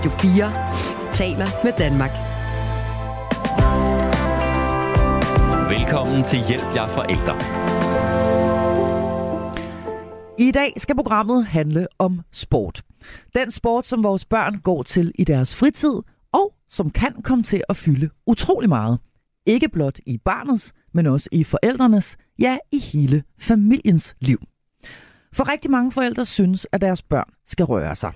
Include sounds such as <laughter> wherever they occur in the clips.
Radio 4 taler med Danmark. Velkommen til Hjælp jer forældre. I dag skal programmet handle om sport. Den sport, som vores børn går til i deres fritid, og som kan komme til at fylde utrolig meget. Ikke blot i barnets, men også i forældrenes, ja i hele familiens liv. For rigtig mange forældre synes, at deres børn skal røre sig.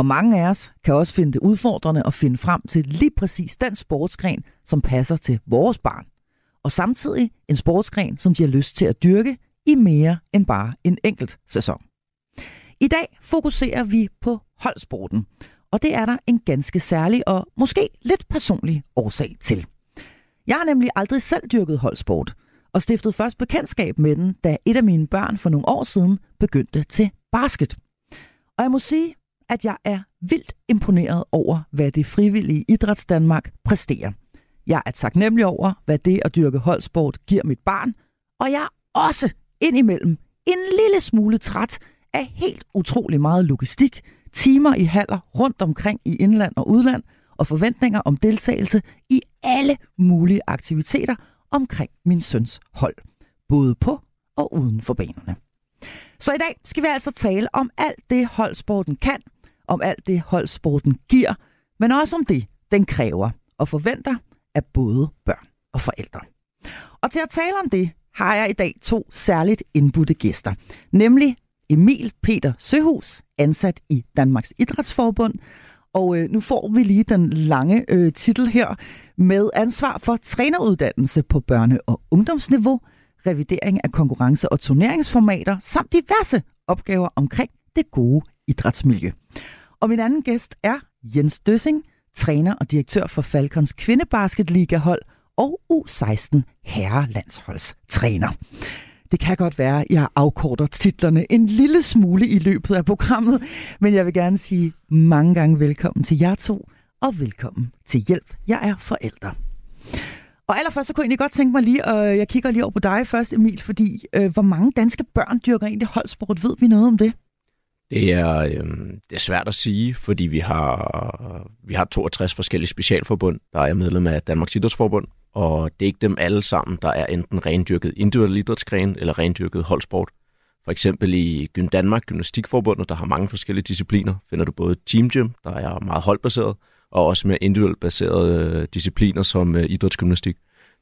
Og mange af os kan også finde det udfordrende at finde frem til lige præcis den sportsgren, som passer til vores barn. Og samtidig en sportsgren, som de har lyst til at dyrke i mere end bare en enkelt sæson. I dag fokuserer vi på holdsporten, og det er der en ganske særlig og måske lidt personlig årsag til. Jeg har nemlig aldrig selv dyrket holdsport, og stiftede først bekendtskab med den, da et af mine børn for nogle år siden begyndte til basket. Og jeg må sige, at jeg er vildt imponeret over, hvad det frivillige Idræts Danmark præsterer. Jeg er taknemmelig over, hvad det at dyrke holdsport giver mit barn, og jeg er også indimellem en lille smule træt af helt utrolig meget logistik, timer i haller rundt omkring i indland og udland, og forventninger om deltagelse i alle mulige aktiviteter omkring min søns hold, både på og uden for banerne. Så i dag skal vi altså tale om alt det holdsporten kan, om alt det holdsporten giver, men også om det, den kræver og forventer af både børn og forældre. Og til at tale om det, har jeg i dag to særligt indbudte gæster, nemlig Emil Peter Søhus, ansat i Danmarks Idrætsforbund, og øh, nu får vi lige den lange øh, titel her med ansvar for træneruddannelse på børne- og ungdomsniveau, revidering af konkurrence- og turneringsformater, samt diverse opgaver omkring det gode idrætsmiljø. Og min anden gæst er Jens Døssing, træner og direktør for Falcons kvindebasketligahold og U16 herrelandsholdstræner. Det kan godt være, at jeg afkorter titlerne en lille smule i løbet af programmet, men jeg vil gerne sige mange gange velkommen til jer to, og velkommen til Hjælp. Jeg er forældre. Og allerførst så kunne jeg egentlig godt tænke mig lige, og jeg kigger lige over på dig først, Emil, fordi øh, hvor mange danske børn dyrker egentlig holdsport? Ved vi noget om det? Det er, øh, det er svært at sige, fordi vi har, vi har 62 forskellige specialforbund, der er medlem af Danmarks Idrætsforbund, og det er ikke dem alle sammen, der er enten rendyrket individuel idrætsgren eller rendyrket holdsport. For eksempel i Gym Danmark, Gymnastikforbundet, der har mange forskellige discipliner, finder du både Team Gym, der er meget holdbaseret, og også mere individuelt baserede øh, discipliner som øh, idrætsgymnastik.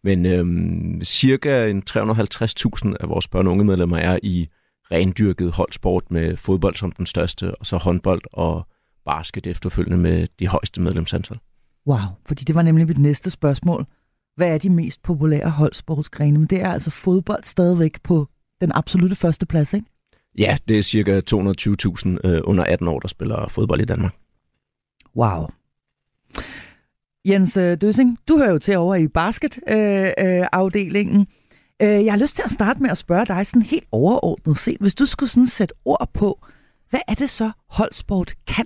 Men øhm, cirka en 350.000 af vores børn og unge medlemmer er i rendyrket holdsport med fodbold som den største, og så håndbold og basket efterfølgende med de højeste medlemsantal. Wow, fordi det var nemlig mit næste spørgsmål. Hvad er de mest populære holdsportsgrene? Men det er altså fodbold stadigvæk på den absolute første plads, ikke? Ja, det er cirka 220.000 øh, under 18 år, der spiller fodbold i Danmark. Wow. Jens øh, Døssing, du hører jo til over i basketafdelingen. Øh, øh, Øh, jeg har lyst til at starte med at spørge dig sådan helt overordnet set, hvis du skulle sådan sætte ord på, hvad er det så holdsport kan?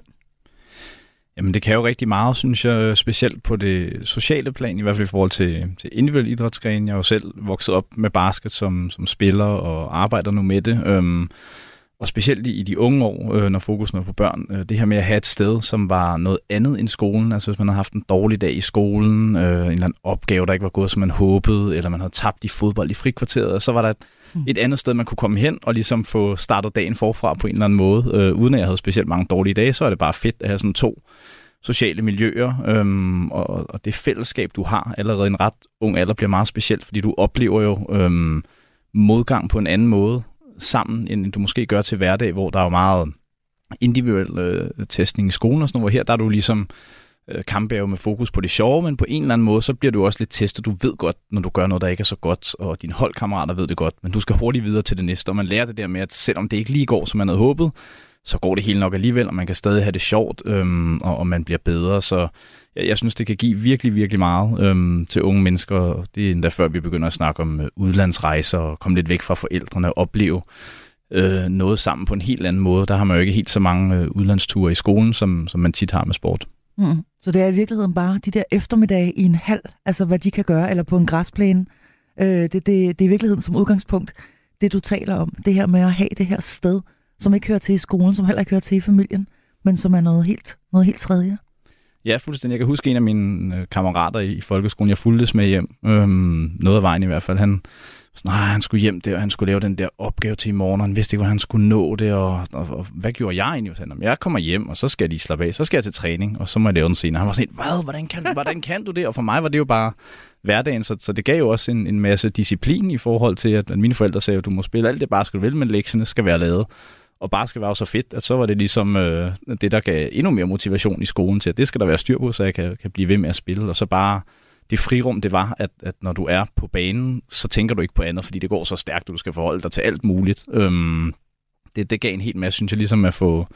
Jamen det kan jo rigtig meget, synes jeg, specielt på det sociale plan, i hvert fald i forhold til, til individuel idrætsgren. Jeg er jo selv vokset op med basket som, som spiller og arbejder nu med det. Øhm, og specielt i de unge år, øh, når fokusen er på børn, øh, det her med at have et sted, som var noget andet end skolen. Altså hvis man har haft en dårlig dag i skolen, øh, en eller anden opgave, der ikke var gået, som man håbede, eller man havde tabt i fodbold i frikvarteret, så var der et, mm. et andet sted, man kunne komme hen og ligesom få startet dagen forfra på en eller anden måde. Øh, uden at jeg havde specielt mange dårlige dage, så er det bare fedt at have sådan to sociale miljøer, øhm, og, og det fællesskab, du har allerede i en ret ung alder, bliver meget specielt, fordi du oplever jo øhm, modgang på en anden måde sammen, end du måske gør til hverdag, hvor der er jo meget individuel øh, testning i skolen og sådan noget, hvor her der er du ligesom øh, kampbjerg med fokus på det sjove, men på en eller anden måde, så bliver du også lidt testet. Du ved godt, når du gør noget, der ikke er så godt, og dine holdkammerater ved det godt, men du skal hurtigt videre til det næste, og man lærer det der med, at selvom det ikke lige går, som man havde håbet, så går det hele nok alligevel, og man kan stadig have det sjovt, øhm, og, og man bliver bedre. Så jeg, jeg synes, det kan give virkelig, virkelig meget øhm, til unge mennesker. Det er endda før, vi begynder at snakke om øh, udlandsrejser og komme lidt væk fra forældrene og opleve øh, noget sammen på en helt anden måde. Der har man jo ikke helt så mange øh, udlandsture i skolen, som, som man tit har med sport. Mm. Så det er i virkeligheden bare de der eftermiddage i en halv, altså hvad de kan gøre, eller på en græsplæne. Øh, det, det, det er i virkeligheden som udgangspunkt det, du taler om. Det her med at have det her sted, som ikke hører til i skolen, som heller ikke hører til i familien, men som er noget helt, noget helt tredje. Ja, fuldstændig. Jeg kan huske en af mine øh, kammerater i, i folkeskolen, jeg fulgtes med hjem, øhm, noget af vejen i hvert fald, han, nej, han skulle hjem der, og han skulle lave den der opgave til i morgen, og han vidste ikke, hvordan han skulle nå det, og, og, og hvad gjorde jeg egentlig? Sådan, jeg kommer hjem, og så skal jeg lige slappe af, så skal jeg til træning, og så må jeg lave den senere. Han var sådan, hvad, hvordan kan, <laughs> hvordan kan du det? Og for mig var det jo bare hverdagen, så, så det gav jo også en, en masse disciplin i forhold til, at, at mine forældre sagde, at du må spille alt det bare skal du vil, men lektierne skal være lavet. Og bare var være så fedt, at så var det ligesom øh, det, der gav endnu mere motivation i skolen til, at det skal der være styr på, så jeg kan, kan blive ved med at spille. Og så bare det frirum, det var, at, at når du er på banen, så tænker du ikke på andet, fordi det går så stærkt, at du skal forholde dig til alt muligt. Øhm, det, det gav en helt masse, synes jeg, ligesom at få,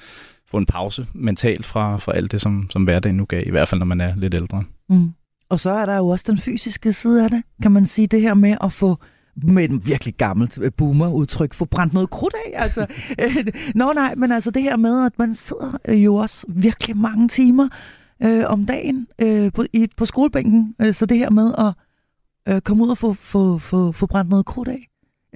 få en pause mentalt fra, fra alt det, som, som hverdagen nu gav, i hvert fald når man er lidt ældre. Mm. Og så er der jo også den fysiske side af det, kan man sige, det her med at få med et virkelig gammelt øh, boomer-udtryk, få brændt noget krudt af. Altså, <laughs> øh, nå nej, men altså det her med, at man sidder øh, jo også virkelig mange timer øh, om dagen øh, på, i, på skolebænken. Øh, så det her med at øh, komme ud og få, få, få, få brændt noget krudt af,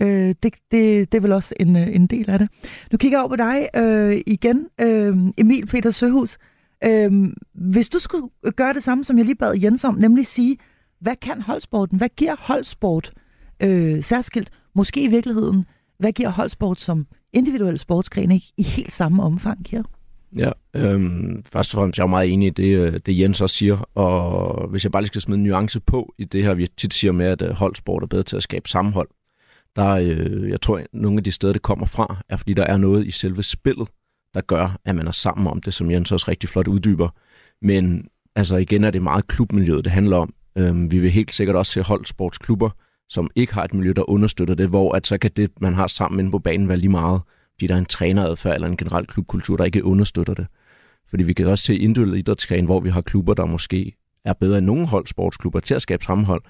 øh, det, det, det er vel også en, øh, en del af det. Nu kigger jeg over på dig øh, igen, øh, Emil Peter Søhus. Øh, hvis du skulle gøre det samme, som jeg lige bad Jens om, nemlig sige, hvad kan holdsporten? Hvad giver holdsport øh, særskilt? Måske i virkeligheden, hvad giver holdsport som individuel sportsgren ikke i helt samme omfang giver? Ja, øhm, først og fremmest jeg er jeg meget enig i det, øh, det Jens også siger, og hvis jeg bare lige skal smide en nuance på i det her, vi tit siger med, at øh, holdsport er bedre til at skabe sammenhold, der øh, jeg tror, at nogle af de steder, det kommer fra, er fordi der er noget i selve spillet, der gør, at man er sammen om det, som Jens også rigtig flot uddyber. Men altså igen er det meget klubmiljøet, det handler om. Øhm, vi vil helt sikkert også se holdsportsklubber, som ikke har et miljø, der understøtter det, hvor at så kan det, man har sammen inde på banen, være lige meget fordi der er en træneradfærd eller en generel klubkultur, der ikke understøtter det. Fordi vi kan også se individuelle idrætsgren, hvor vi har klubber, der måske er bedre end nogen hold sportsklubber til at skabe sammenhold.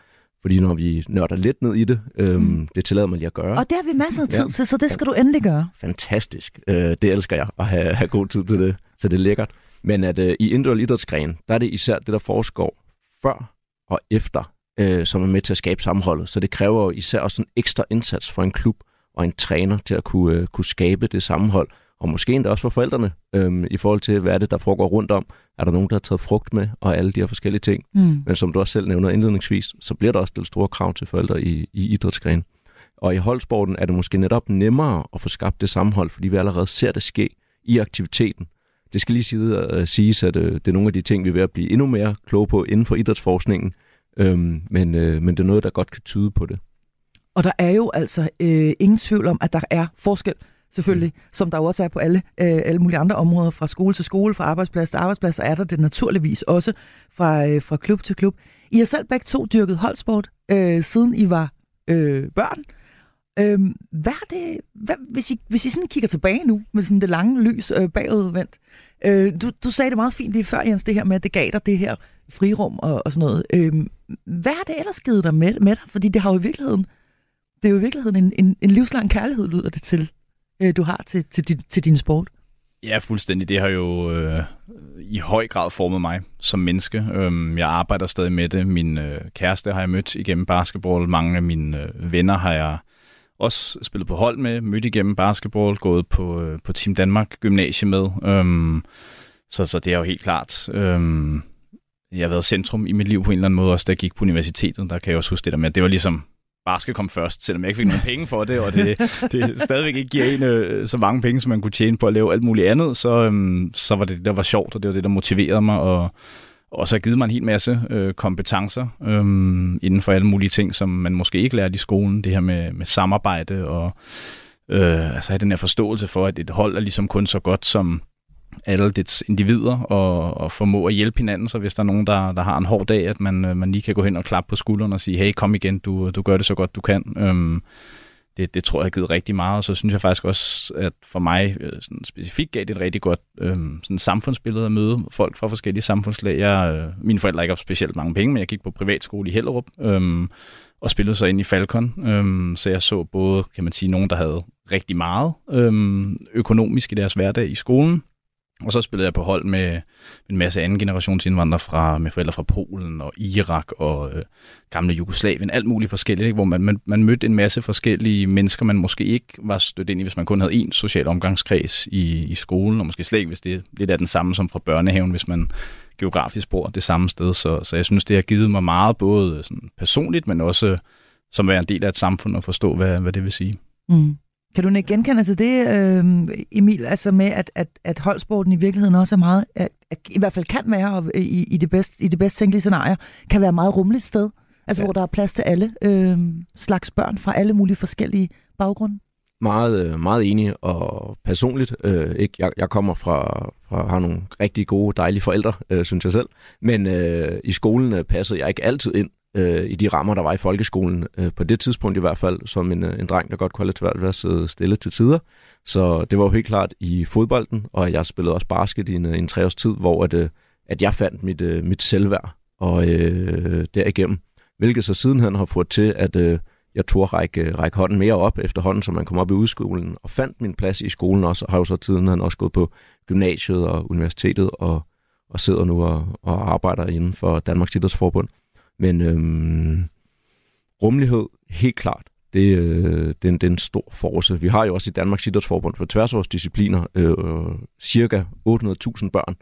Fordi når vi nørder lidt ned i det, øhm, mm. det tillader man lige at gøre. Og det har vi masser af tid ja. til, så det skal du endelig gøre. Fantastisk. Øh, det elsker jeg, at have, have god tid til det. Så det er lækkert. Men at øh, i individuel idrætsgren, der er det især det, der foregår før og efter, øh, som er med til at skabe sammenholdet. Så det kræver jo især også en ekstra indsats for en klub og en træner til at kunne, øh, kunne skabe det sammenhold, og måske endda også for forældrene, øhm, i forhold til, hvad er det, der foregår rundt om. Er der nogen, der har taget frugt med, og alle de her forskellige ting. Mm. Men som du også selv nævner indledningsvis, så bliver der også stillet store krav til forældre i, i idrætsgren. Og i holdsporten er det måske netop nemmere at få skabt det sammenhold, fordi vi allerede ser det ske i aktiviteten. Det skal lige uh, siges, at uh, det er nogle af de ting, vi er ved at blive endnu mere kloge på inden for idrætsforskningen, øhm, men, uh, men det er noget, der godt kan tyde på det. Og der er jo altså øh, ingen tvivl om, at der er forskel, selvfølgelig, mm. som der jo også er på alle, øh, alle mulige andre områder, fra skole til skole, fra arbejdsplads til arbejdsplads, er der det naturligvis også fra, øh, fra klub til klub. I har selv begge to dyrket holdsport, øh, siden I var øh, børn. Øh, hvad er det, hvad, hvis, I, hvis I sådan kigger tilbage nu, med sådan det lange lys øh, bagudvendt, øh, du, du sagde det meget fint lige før, Jens, det her med, at det gav dig det her frirum og, og sådan noget. Øh, hvad har det ellers givet dig med, med dig? Fordi det har jo i virkeligheden det er jo i virkeligheden en, en, en livslang kærlighed, lyder det til, øh, du har til, til, din, til din sport. Ja, fuldstændig. Det har jo øh, i høj grad formet mig som menneske. Øhm, jeg arbejder stadig med det. Min øh, kæreste har jeg mødt igennem basketball. Mange af mine øh, venner har jeg også spillet på hold med, mødt igennem basketball, gået på, øh, på Team Danmark gymnasie med. Øhm, så, så det er jo helt klart. Øhm, jeg har været centrum i mit liv på en eller anden måde, også da jeg gik på universitetet. Der kan jeg også huske det der med, at det var ligesom skal komme først, selvom jeg ikke fik nogen penge for det, og det, <laughs> det stadigvæk ikke giver en øh, så mange penge, som man kunne tjene på at lave alt muligt andet, så, øhm, så var det det, der var sjovt, og det var det, der motiverede mig, og, og så har givet mig en hel masse øh, kompetencer øhm, inden for alle mulige ting, som man måske ikke lærte i skolen, det her med, med samarbejde, og øh, altså have den her forståelse for, at et hold er ligesom kun så godt, som alle dets individer og, og formå at hjælpe hinanden, så hvis der er nogen, der, der har en hård dag, at man, øh, man lige kan gå hen og klappe på skulderen og sige, hey, kom igen, du, du gør det så godt, du kan. Øhm, det, det tror jeg har givet rigtig meget, og så synes jeg faktisk også, at for mig øh, sådan specifikt gav det et rigtig godt øhm, sådan samfundsbillede at møde folk fra forskellige samfundslag. Jeg, øh, mine forældre ikke har specielt mange penge, men jeg gik på privatskole i Hellerup, øhm, og spillede så ind i Falcon, øhm, så jeg så både, kan man sige, nogen, der havde rigtig meget øhm, økonomisk i deres hverdag i skolen, og så spillede jeg på hold med en masse anden generations indvandrere fra, med forældre fra Polen og Irak og øh, gamle Jugoslavien, alt muligt forskelligt, ikke? hvor man, man, man mødte en masse forskellige mennesker, man måske ikke var stødt ind i, hvis man kun havde én social omgangskreds i, i skolen, og måske slet ikke, hvis det lidt er den samme som fra børnehaven, hvis man geografisk bor det samme sted. Så, så jeg synes, det har givet mig meget, både sådan personligt, men også som være en del af et samfund og forstå, hvad, hvad det vil sige. Mm. Kan du ikke genkende til det, øh, Emil, altså med, at, at, at holdsporten i virkeligheden også er meget, at, at, i hvert fald kan være, og i, i, det bedst, i det bedst tænkelige scenarie, kan være meget rummeligt sted, altså ja. hvor der er plads til alle øh, slags børn fra alle mulige forskellige baggrunde? Meget, øh, meget enig, og personligt, øh, ikke, jeg, jeg kommer fra, fra, har nogle rigtig gode, dejlige forældre, øh, synes jeg selv, men øh, i skolen øh, passede jeg ikke altid ind øh, i de rammer, der var i folkeskolen, øh, på det tidspunkt i hvert fald, som en, øh, en dreng, der godt kunne have lidt svært ved at sidde stille til tider. Så det var jo helt klart i fodbolden, og jeg spillede også basket i en, øh, en tre års tid, hvor at, øh, at jeg fandt mit, øh, mit selvværd og øh, derigennem. Hvilket så sidenhen har fået til, at øh, jeg turde række, øh, række hånden mere op efterhånden, så man kom op i udskolen og fandt min plads i skolen også, og har jo så tiden også gået på gymnasiet og universitetet og, og sidder nu og, og arbejder inden for Danmarks Idrætsforbund. Men øhm, rummelighed, helt klart, det, øh, det, er en, det er en stor force. Vi har jo også i Danmarks Idrætsforbund på tværs af vores discipliner øh, cirka 800.000 børn,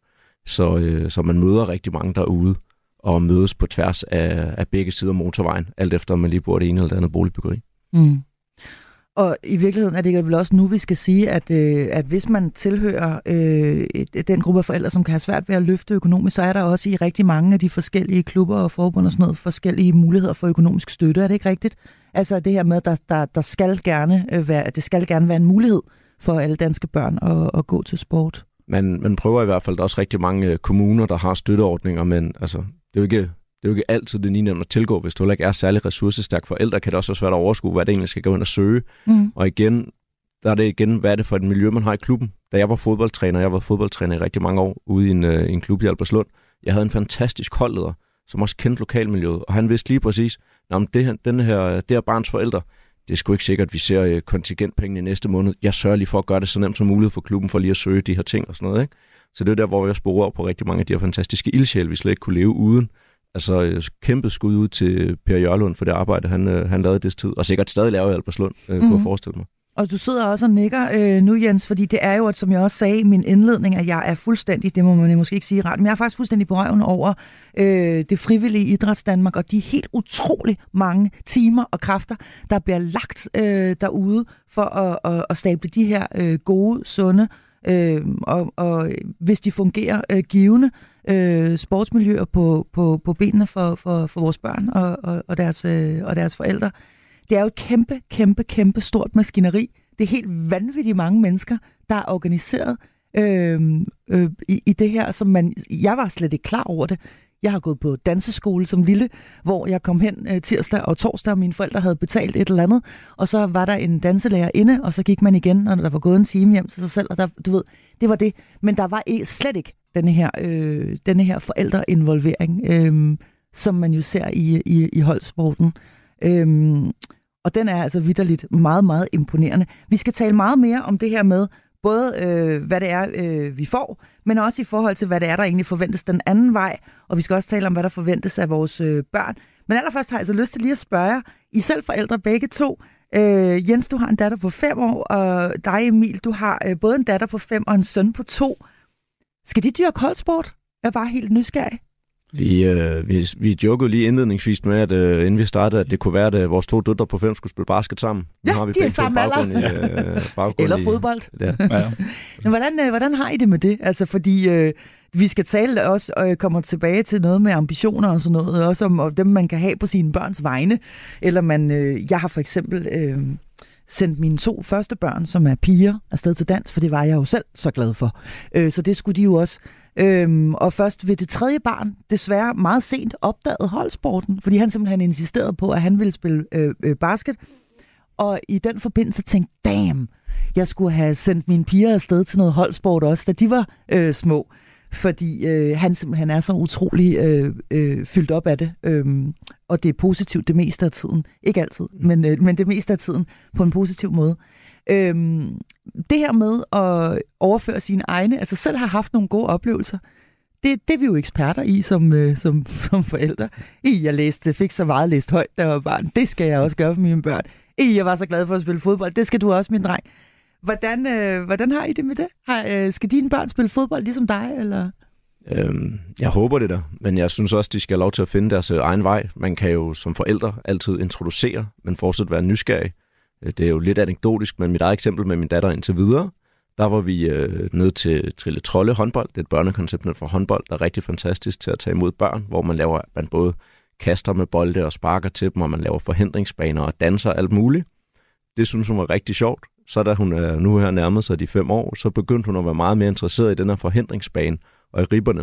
så, øh, så man møder rigtig mange derude og mødes på tværs af, af begge sider af motorvejen, alt efter om man lige bor det ene eller det andet boligbyggeri. Mm. Og i virkeligheden er det vel også nu, vi skal sige, at, øh, at hvis man tilhører øh, den gruppe af forældre, som kan have svært ved at løfte økonomisk, så er der også i rigtig mange af de forskellige klubber og forbund og sådan noget, forskellige muligheder for økonomisk støtte. Er det ikke rigtigt? Altså det her med, at der, der, der skal gerne øh, være, det skal gerne være en mulighed for alle danske børn at, at gå til sport. Man, man prøver i hvert fald, der er også rigtig mange øh, kommuner, der har støtteordninger, men altså, det er jo ikke det er jo ikke altid det lige nemt at tilgå. Hvis du heller ikke er særlig ressourcestærk forældre, kan det også være svært at overskue, hvad det egentlig skal gå ind og søge. Mm. Og igen, der er det igen, hvad er det for et miljø, man har i klubben. Da jeg var fodboldtræner, jeg var fodboldtræner i rigtig mange år ude i en, uh, en klub i Alberslund. Jeg havde en fantastisk holdleder, som også kendte lokalmiljøet, og han vidste lige præcis, at det her, den her, det her barns forældre, det er sgu ikke sikkert, at vi ser uh, kontingentpengene i næste måned. Jeg sørger lige for at gøre det så nemt som muligt for klubben, for lige at søge de her ting og sådan noget. Ikke? Så det er der, hvor jeg sporer på rigtig mange af de her fantastiske ildsjæl, vi slet ikke kunne leve uden. Altså øh, kæmpe skud ud til Per Jørlund for det arbejde, han, øh, han lavede i det tid, og sikkert stadig laver i Alberslund, øh, mm. kunne jeg mhm. forestille mig. Og du sidder også og nikker øh, nu, Jens, fordi det er jo, at, som jeg også sagde i min indledning, at jeg er fuldstændig, det må man måske ikke sige ret, men jeg er faktisk fuldstændig på røven over øh, det frivillige idræts Danmark, og de helt utrolig mange timer og kræfter, der bliver lagt øh, derude for at, at, at stable de her øh, gode, sunde, øh, og, og hvis de fungerer øh, givende, øh, sportsmiljøer på, på, på benene for, for, for vores børn og, og, og, deres, øh, og deres forældre. Det er jo et kæmpe, kæmpe, kæmpe stort maskineri. Det er helt vanvittigt mange mennesker, der er organiseret øh, øh, i, i det her, som man, jeg var slet ikke klar over det. Jeg har gået på danseskole som lille, hvor jeg kom hen øh, tirsdag og torsdag, og mine forældre havde betalt et eller andet, og så var der en danselærer inde, og så gik man igen, når der var gået en time hjem til sig selv, og der, du ved, det var det. Men der var e slet ikke denne her, øh, denne her forældreinvolvering, øh, som man jo ser i, i, i holdsporten. Øh, og den er altså vidderligt meget, meget imponerende. Vi skal tale meget mere om det her med, både øh, hvad det er, øh, vi får, men også i forhold til, hvad det er, der egentlig forventes den anden vej. Og vi skal også tale om, hvad der forventes af vores øh, børn. Men allerførst har jeg altså lyst til lige at spørge jer, I selv forældre begge to, øh, Jens, du har en datter på fem år, og dig Emil, du har øh, både en datter på fem og en søn på to. Skal de dyrke holdsport? Jeg er bare helt nysgerrig. Vi, øh, vi, vi jokede lige indledningsvis med, at øh, inden vi startede, at det kunne være, at øh, vores to døtre på fem skulle spille basket sammen. Nu ja, har vi de er sammen baggrund i, øh, baggrund Eller i, fodbold. Ja. ja. <laughs> Men hvordan, øh, hvordan har I det med det? Altså, fordi øh, vi skal tale også, og jeg kommer tilbage til noget med ambitioner og sådan noget, også om og dem, man kan have på sine børns vegne. Eller man, øh, jeg har for eksempel... Øh, sendt mine to første børn, som er piger, afsted til dans, for det var jeg jo selv så glad for. Øh, så det skulle de jo også. Øhm, og først ved det tredje barn, desværre meget sent, opdagede holdsporten, fordi han simpelthen insisterede på, at han ville spille øh, øh, basket. Og i den forbindelse tænkte damn, jeg skulle have sendt mine piger afsted til noget holdsport også, da de var øh, små. Fordi øh, han simpelthen er så utrolig øh, øh, fyldt op af det. Øhm, og det er positivt det meste af tiden. Ikke altid, mm. men, øh, men det meste af tiden på en positiv måde. Øhm, det her med at overføre sine egne, altså selv har haft nogle gode oplevelser, det, det er vi jo eksperter i som, øh, som, som forældre. I, jeg læste, fik så meget læst højt, da jeg var barn. Det skal jeg også gøre for mine børn. I, jeg var så glad for at spille fodbold. Det skal du også, min dreng. Hvordan, øh, hvordan har I det med det? Har, øh, skal dine børn spille fodbold ligesom dig, eller... Øhm, jeg håber det da, men jeg synes også, de skal have lov til at finde deres øh, egen vej. Man kan jo som forældre altid introducere, men fortsat være nysgerrig. Øh, det er jo lidt anekdotisk, men mit eget eksempel med min datter indtil videre, der var vi øh, nede til Trille Trolle håndbold. Det er et børnekoncept for håndbold, der er rigtig fantastisk til at tage imod børn, hvor man laver, man både kaster med bolde og sparker til dem, og man laver forhindringsbaner og danser alt muligt. Det synes hun var rigtig sjovt. Så da hun er nu her nærmet sig de fem år, så begyndte hun at være meget mere interesseret i den her forhindringsbane og i ribberne.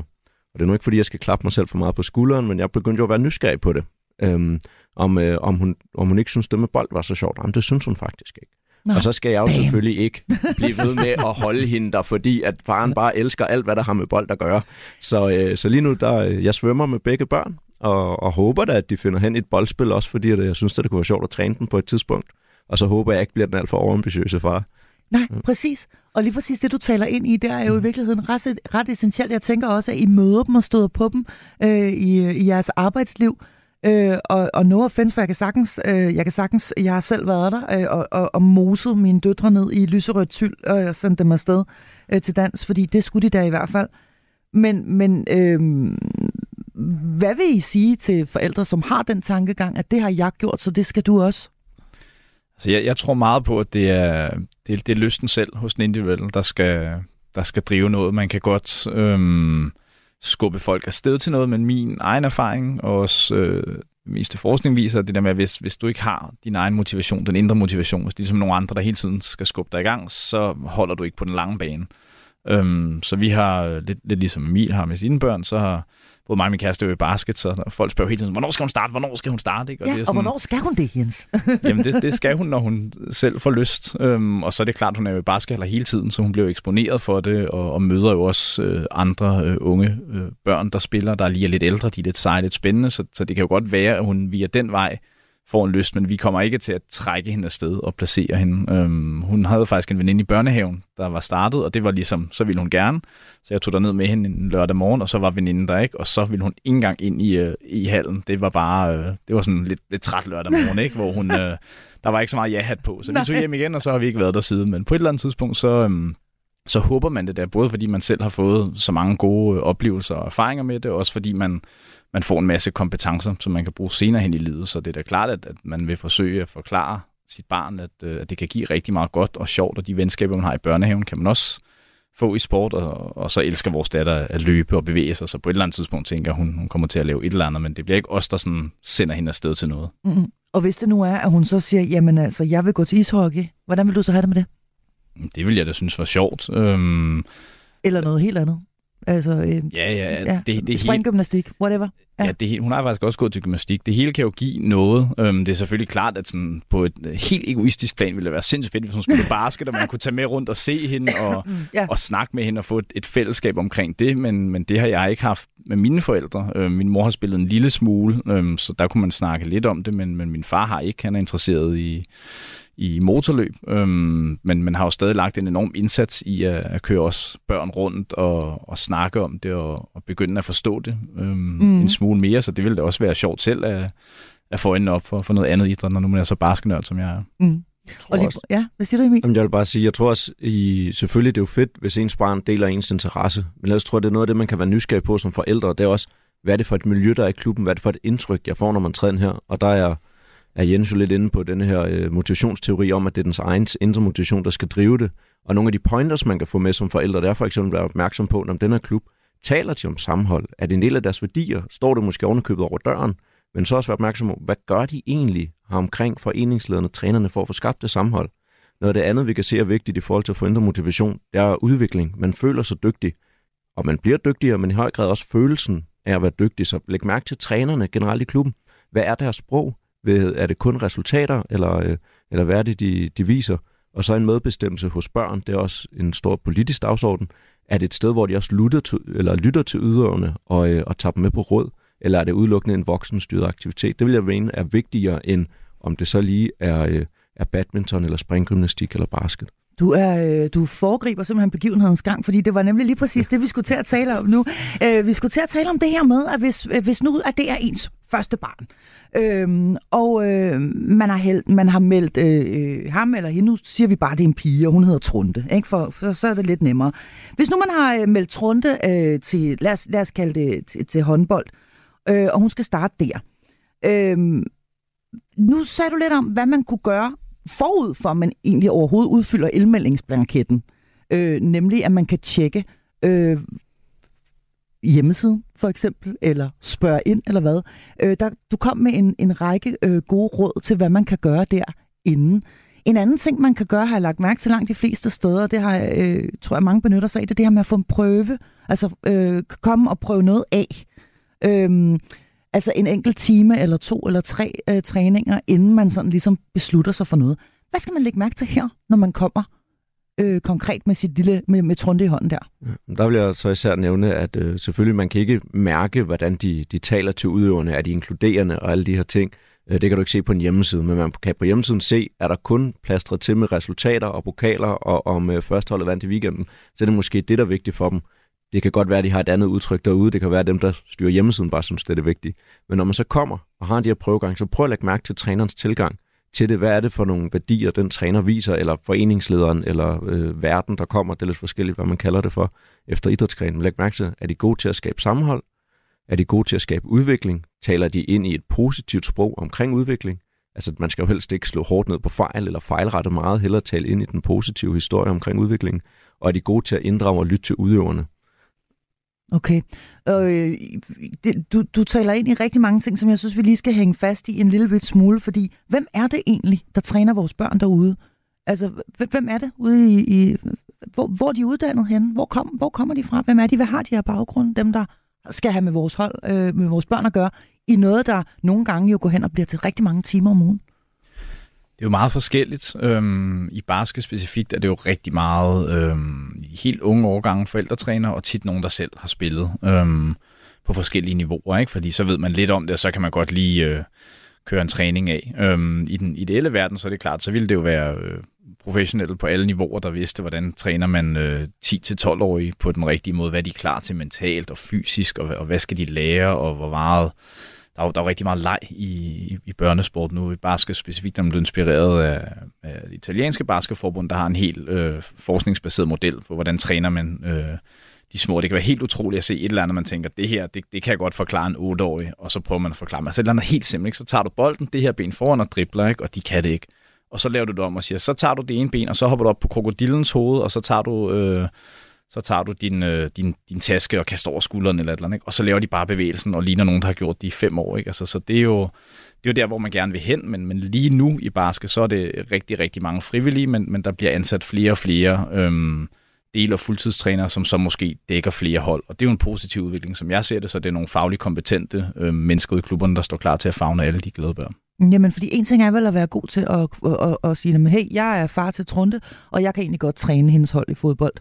Og det er nu ikke, fordi jeg skal klappe mig selv for meget på skulderen, men jeg begyndte jo at være nysgerrig på det. Øhm, om, øh, om, hun, om hun ikke synes, det med bold var så sjovt. Jamen, det synes hun faktisk ikke. Nå, og så skal jeg jo bam. selvfølgelig ikke blive ved med at holde hende der, fordi at faren bare elsker alt, hvad der har med bold at gøre. Så, øh, så lige nu, der, jeg svømmer med begge børn, og, og håber da, at de finder hen et boldspil, også fordi at jeg synes, at det kunne være sjovt at træne dem på et tidspunkt. Og så håber jeg ikke bliver den alt for overambitiøse far. Nej, præcis. Og lige præcis det, du taler ind i, det er jo i mm. virkeligheden ret, ret essentielt. Jeg tænker også, at I møder dem og støder på dem øh, i, i jeres arbejdsliv. Øh, og, og no offense, for jeg kan sagtens, øh, jeg kan sagtens, jeg har selv været der øh, og, og, og moset mine døtre ned i lyserødt tyld og sendt dem afsted øh, til dans, fordi det skulle de da i hvert fald. Men, men øh, hvad vil I sige til forældre, som har den tankegang, at det har jeg gjort, så det skal du også? Altså, jeg, jeg tror meget på, at det er, det, det er lysten selv hos den individuelle, der skal, der skal drive noget. Man kan godt øhm, skubbe folk afsted til noget, men min egen erfaring og også øh, meste forskning viser at det der med, at hvis, hvis du ikke har din egen motivation, den indre motivation, hvis det er som nogle andre, der hele tiden skal skubbe dig i gang, så holder du ikke på den lange bane. Øhm, så vi har, lidt, lidt ligesom Emil har med sine børn, så har både mig og min kæreste er jo i basket, så folk spørger hele tiden, hvornår skal hun starte, hvornår skal hun starte? Ikke? Og, ja, det er sådan, og hvornår skal hun det, Jens? <laughs> jamen, det, det skal hun, når hun selv får lyst. Øhm, og så er det klart, hun er jo i basket hele tiden, så hun bliver eksponeret for det, og, og møder jo også øh, andre øh, unge øh, børn, der spiller, der lige er lidt ældre, de er lidt seje, lidt spændende, så, så det kan jo godt være, at hun via den vej får en lyst, men vi kommer ikke til at trække hende afsted og placere hende. Øhm, hun havde faktisk en veninde i børnehaven, der var startet, og det var ligesom, så ville hun gerne. Så jeg tog der ned med hende en lørdag morgen, og så var veninden der ikke, og så ville hun ikke engang ind i, øh, i hallen. Det var bare, øh, det var sådan lidt, lidt træt lørdag morgen, ikke? hvor hun, øh, der var ikke så meget ja-hat på. Så Nej. vi tog hjem igen, og så har vi ikke været der siden. Men på et eller andet tidspunkt, så, øhm, så håber man det der, både fordi man selv har fået så mange gode oplevelser og erfaringer med det, og også fordi man man får en masse kompetencer, som man kan bruge senere hen i livet. Så det er da klart, at, at man vil forsøge at forklare sit barn, at, øh, at det kan give rigtig meget godt og sjovt, og de venskaber, man har i børnehaven, kan man også få i sport, og, og så elsker vores datter at løbe og bevæge sig, så på et eller andet tidspunkt tænker hun, hun kommer til at lave et eller andet, men det bliver ikke os, der sådan sender hende afsted til noget. Mm-hmm. Og hvis det nu er, at hun så siger, jamen altså, jeg vil gå til ishockey, hvordan vil du så have det med det? Det vil jeg da synes var sjovt. Øhm, eller noget helt andet? Altså, øh, ja, ja, ja. Det, det springgymnastik, whatever. Ja, ja det, hun har faktisk også gået til gymnastik. Det hele kan jo give noget. Øhm, det er selvfølgelig klart, at sådan, på et øh, helt egoistisk plan ville det være sindssygt fedt, hvis hun spillede <laughs> basket, og man kunne tage med rundt og se hende og, <laughs> ja. og snakke med hende og få et, et fællesskab omkring det. Men, men det har jeg ikke haft med mine forældre. Øhm, min mor har spillet en lille smule, øhm, så der kunne man snakke lidt om det, men, men min far har ikke. Han er interesseret i i motorløb, øhm, men man har jo stadig lagt en enorm indsats i at, at køre os børn rundt og, og snakke om det og, og begynde at forstå det øhm, mm. en smule mere, så det ville da også være sjovt selv at, at få øjnene op for, for noget andet idræt, når nu man er så basketnørd, som jeg er. Mm. Og lige, ja, hvad siger du, Emil? Jamen, jeg vil bare sige, jeg tror også, i, selvfølgelig det er jo fedt, hvis ens barn deler ens interesse, men ellers tror jeg, det er noget af det, man kan være nysgerrig på som forældre, det er også, hvad er det for et miljø, der er i klubben, hvad er det for et indtryk, jeg får, når man træder ind her, og der er er Jens jo lidt inde på den her øh, motivationsteori om, at det er dens egen indre motivation, der skal drive det. Og nogle af de pointers, man kan få med som forældre, det er for eksempel at være opmærksom på, når den her klub taler de om sammenhold. Er det en del af deres værdier? Står det måske ovenikøbet over døren? Men så også være opmærksom på, hvad gør de egentlig har omkring foreningslederne, trænerne for at få skabt det sammenhold? Noget af det andet, vi kan se er vigtigt i forhold til at få motivation, det er udvikling. Man føler sig dygtig, og man bliver dygtigere, men i høj grad også følelsen af at være dygtig. Så læg mærke til trænerne generelt i klubben. Hvad er deres sprog? Er det kun resultater, eller, øh, eller hvad er det, de, de viser? Og så en medbestemmelse hos børn, det er også en stor politisk dagsorden. Er det et sted, hvor de også lytter til, eller lytter til yderne og, øh, og tager dem med på råd? Eller er det udelukkende en voksenstyret aktivitet? Det vil jeg mene er vigtigere end om det så lige er, øh, er badminton eller springgymnastik eller basket. Du, er, øh, du foregriber simpelthen begivenhedens gang, fordi det var nemlig lige præcis det, vi skulle til at tale om nu. Øh, vi skulle til at tale om det her med, at hvis, øh, hvis nu at det er ens første barn, Øhm, og øh, man, har held, man har meldt øh, øh ham eller hende, nu siger vi bare, at det er en pige, og hun hedder Trunte, ikke? For, for så er det lidt nemmere. Hvis nu man har øh, meldt Trunte øh, til, lad os, lad os kalde det til, til håndbold, øh, og hun skal starte der. Øh, nu sagde du lidt om, hvad man kunne gøre forud for, at man egentlig overhovedet udfylder elmeldingsblanketten. Øh, nemlig, at man kan tjekke øh, hjemmesiden, for eksempel, eller spørge ind, eller hvad. Øh, der, du kom med en, en række øh, gode råd til, hvad man kan gøre derinde. En anden ting, man kan gøre, har jeg lagt mærke til langt de fleste steder, det har øh, tror jeg, mange benytter sig af, det er det her med at få en prøve. Altså, øh, komme og prøve noget af. Øh, Altså en enkelt time eller to eller tre øh, træninger, inden man sådan ligesom beslutter sig for noget. Hvad skal man lægge mærke til her, når man kommer øh, konkret med sit lille med, med trunde i hånden der? Der vil jeg så især nævne, at øh, selvfølgelig man kan ikke mærke, hvordan de, de taler til udøverne, er de inkluderende og alle de her ting. Øh, det kan du ikke se på en hjemmeside, men man kan på hjemmesiden se, er der kun plastret til med resultater og pokaler og om øh, førsteholdet vandt i weekenden, så er det måske det, der er vigtigt for dem. Det kan godt være, at de har et andet udtryk derude. Det kan være, at dem, der styrer hjemmesiden, bare synes, det er det vigtige. Men når man så kommer og har de her prøvegang, så prøv at lægge mærke til trænerens tilgang til det. Hvad er det for nogle værdier, den træner viser, eller foreningslederen, eller øh, verden, der kommer. Det er lidt forskelligt, hvad man kalder det for efter idrætsgrenen. Læg mærke til, er de gode til at skabe sammenhold? Er de gode til at skabe udvikling? Taler de ind i et positivt sprog omkring udvikling? Altså, man skal jo helst ikke slå hårdt ned på fejl eller fejlrette meget, heller tale ind i den positive historie omkring udviklingen. Og er de gode til at inddrage og lytte til udøverne? Okay. Øh, du, du taler ind i rigtig mange ting, som jeg synes, vi lige skal hænge fast i en lille bit smule, fordi hvem er det egentlig, der træner vores børn derude? Altså, hvem er det ude i... i hvor, hvor er de uddannet henne? Hvor, kom, hvor kommer de fra? Hvem er de? Hvad har de her baggrund? Dem, der skal have med vores hold, øh, med vores børn at gøre, i noget, der nogle gange jo går hen og bliver til rigtig mange timer om ugen. Det er jo meget forskelligt. Øhm, I basket specifikt er det jo rigtig meget øhm, helt unge årgange forældretræner, og tit nogen, der selv har spillet øhm, på forskellige niveauer. Ikke? Fordi så ved man lidt om det, og så kan man godt lige øh, køre en træning af. Øhm, I den ideelle verden, så er det klart, så ville det jo være øh, professionelle på alle niveauer, der vidste, hvordan træner man øh, 10-12-årige på den rigtige måde. Hvad de er klar til mentalt og fysisk, og, og hvad skal de lære, og hvor meget der er, jo, der er jo rigtig meget leg i, i, i børnesport nu. I basket specifikt er man blevet inspireret af, af det italienske basketforbund, der har en helt øh, forskningsbaseret model for, hvordan træner man øh, de små. Det kan være helt utroligt at se et eller andet, man tænker, det her, det, det kan jeg godt forklare en 8-årig, og så prøver man at forklare mig. Altså et eller andet helt simpelt, ikke? så tager du bolden, det her ben foran og dribler, ikke? og de kan det ikke. Og så laver du det om og siger, så tager du det ene ben, og så hopper du op på krokodillens hoved, og så tager du... Øh, så tager du din, øh, din, din taske og kaster over skulderen eller et eller andet, ikke? og så laver de bare bevægelsen og ligner nogen, der har gjort det i fem år. Ikke? Altså, så det er, jo, det er jo der, hvor man gerne vil hen, men, men lige nu i Baske, så er det rigtig, rigtig mange frivillige, men, men der bliver ansat flere og flere øhm, del- og fuldtidstrænere, som så måske dækker flere hold. Og det er jo en positiv udvikling, som jeg ser det, så det er nogle fagligt kompetente øh, mennesker i klubberne, der står klar til at fagne alle de glade børn. Jamen, fordi en ting er vel at være god til at, at, at, at sige, hey, jeg er far til Trunte, og jeg kan egentlig godt træne hendes hold i fodbold.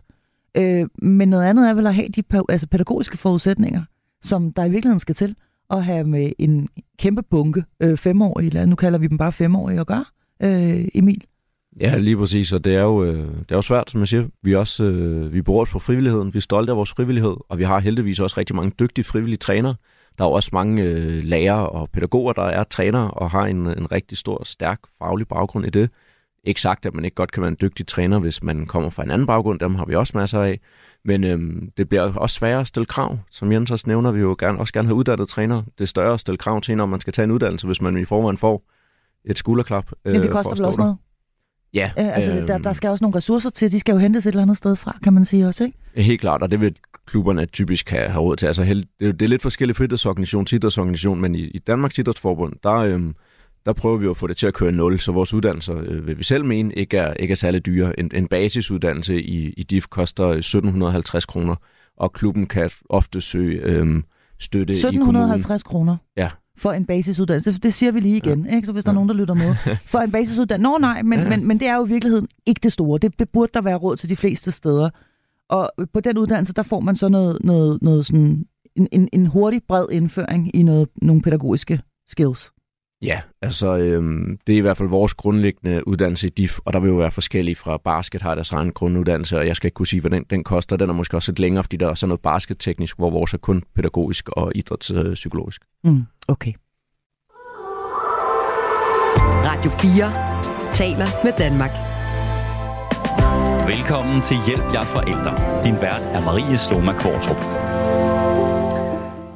Øh, men noget andet er vel at have de altså pædagogiske forudsætninger, som der i virkeligheden skal til at have med en kæmpe bunke øh, femårige, nu kalder vi dem bare femårige, at gøre, øh, Emil. Ja, lige præcis, og det er jo, øh, det er jo svært, som jeg siger. Vi også øh, vi os på frivilligheden, vi er stolte af vores frivillighed, og vi har heldigvis også rigtig mange dygtige frivillige trænere. Der er også mange øh, lærere og pædagoger, der er trænere og har en, en rigtig stor, stærk faglig baggrund i det. Ikke sagt, at man ikke godt kan være en dygtig træner, hvis man kommer fra en anden baggrund. Dem har vi også masser af. Men øhm, det bliver også sværere at stille krav. Som Jens også nævner, vi jo gerne, også gerne have uddannet træner. Det er større at stille krav til, når man skal tage en uddannelse, hvis man i forvejen får et skulderklap. Øh, Men det koster vel også noget? Ja. Øh, altså, øh, der, der skal også nogle ressourcer til. De skal jo hentes et eller andet sted fra, kan man sige også, ikke? Helt klart, og det vil klubberne typisk have, have råd til. Altså, det, det er lidt forskelligt fritidsorganisation til idrætsorganisation, men i, i Danmarks Idrætsforbund, der, øhm, der prøver vi at få det til at køre nul, så vores uddannelser, øh, vil vi selv mene, ikke er, ikke er særlig dyre. En, en basisuddannelse i, i DIF koster 1750 kroner, og klubben kan ofte søge øh, støtte 1750 i kroner? Ja. For en basisuddannelse, det siger vi lige igen, ja. ikke? så hvis der ja. er nogen, der lytter med. <laughs> For en basisuddannelse, nå nej, men, ja. men, men det er jo i virkeligheden ikke det store. Det, det burde der være råd til de fleste steder. Og på den uddannelse, der får man så noget, noget, noget sådan, en, en, en hurtig, bred indføring i noget, nogle pædagogiske skills. Ja, altså øhm, det er i hvert fald vores grundlæggende uddannelse i DIF, og der vil jo være forskellige fra basket har deres egen grunduddannelse, og jeg skal ikke kunne sige, hvad den, den koster. Den er måske også lidt længere, fordi der er sådan noget basketteknisk, hvor vores er kun pædagogisk og idrætspsykologisk. Mm, okay. Radio 4 taler med Danmark. Velkommen til Hjælp jer forældre. Din vært er Marie Sloma Kvartrup.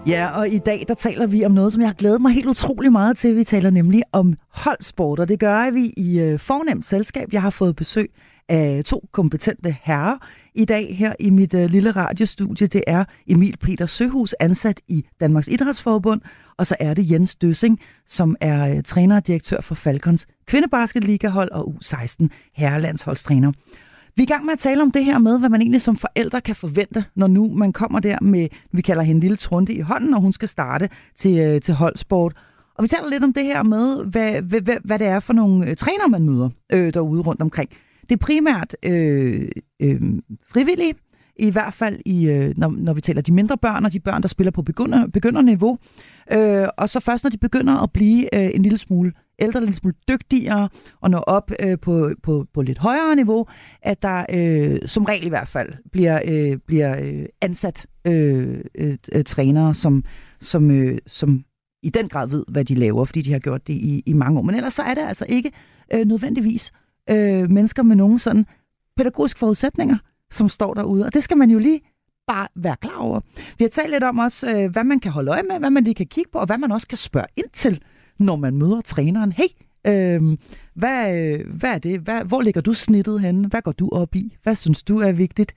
Ja, og i dag der taler vi om noget, som jeg har glædet mig helt utrolig meget til. Vi taler nemlig om holdsport, og det gør vi i øh, fornemt selskab. Jeg har fået besøg af to kompetente herrer i dag her i mit øh, lille radiostudie. Det er Emil Peter Søhus, ansat i Danmarks Idrætsforbund, og så er det Jens Døssing, som er øh, træner og direktør for Falcons kvindebasketligahold og U16 herrelandsholdstræner. Vi er i gang med at tale om det her med, hvad man egentlig som forældre kan forvente, når nu man kommer der med, vi kalder hende lille trunde i hånden, når hun skal starte til, øh, til holdsport. Og vi taler lidt om det her med, hvad, hvad, hvad, hvad det er for nogle øh, træner, man møder øh, derude rundt omkring. Det er primært øh, øh, frivillige, i hvert fald i, øh, når, når vi taler de mindre børn og de børn, der spiller på begynder, begynderniveau. Øh, og så først, når de begynder at blive øh, en lille smule ældre, lidt smule dygtigere og nå op øh, på, på, på lidt højere niveau, at der øh, som regel i hvert fald bliver, øh, bliver øh, ansat øh, øh, trænere, som, som, øh, som i den grad ved, hvad de laver, fordi de har gjort det i, i mange år. Men ellers så er det altså ikke øh, nødvendigvis øh, mennesker med nogen sådan pædagogiske forudsætninger, som står derude. Og det skal man jo lige bare være klar over. Vi har talt lidt om også, øh, hvad man kan holde øje med, hvad man lige kan kigge på, og hvad man også kan spørge ind til, når man møder træneren. Hey, øh, hvad, hvad er det? Hvad, hvor ligger du snittet henne? Hvad går du op i? Hvad synes du er vigtigt?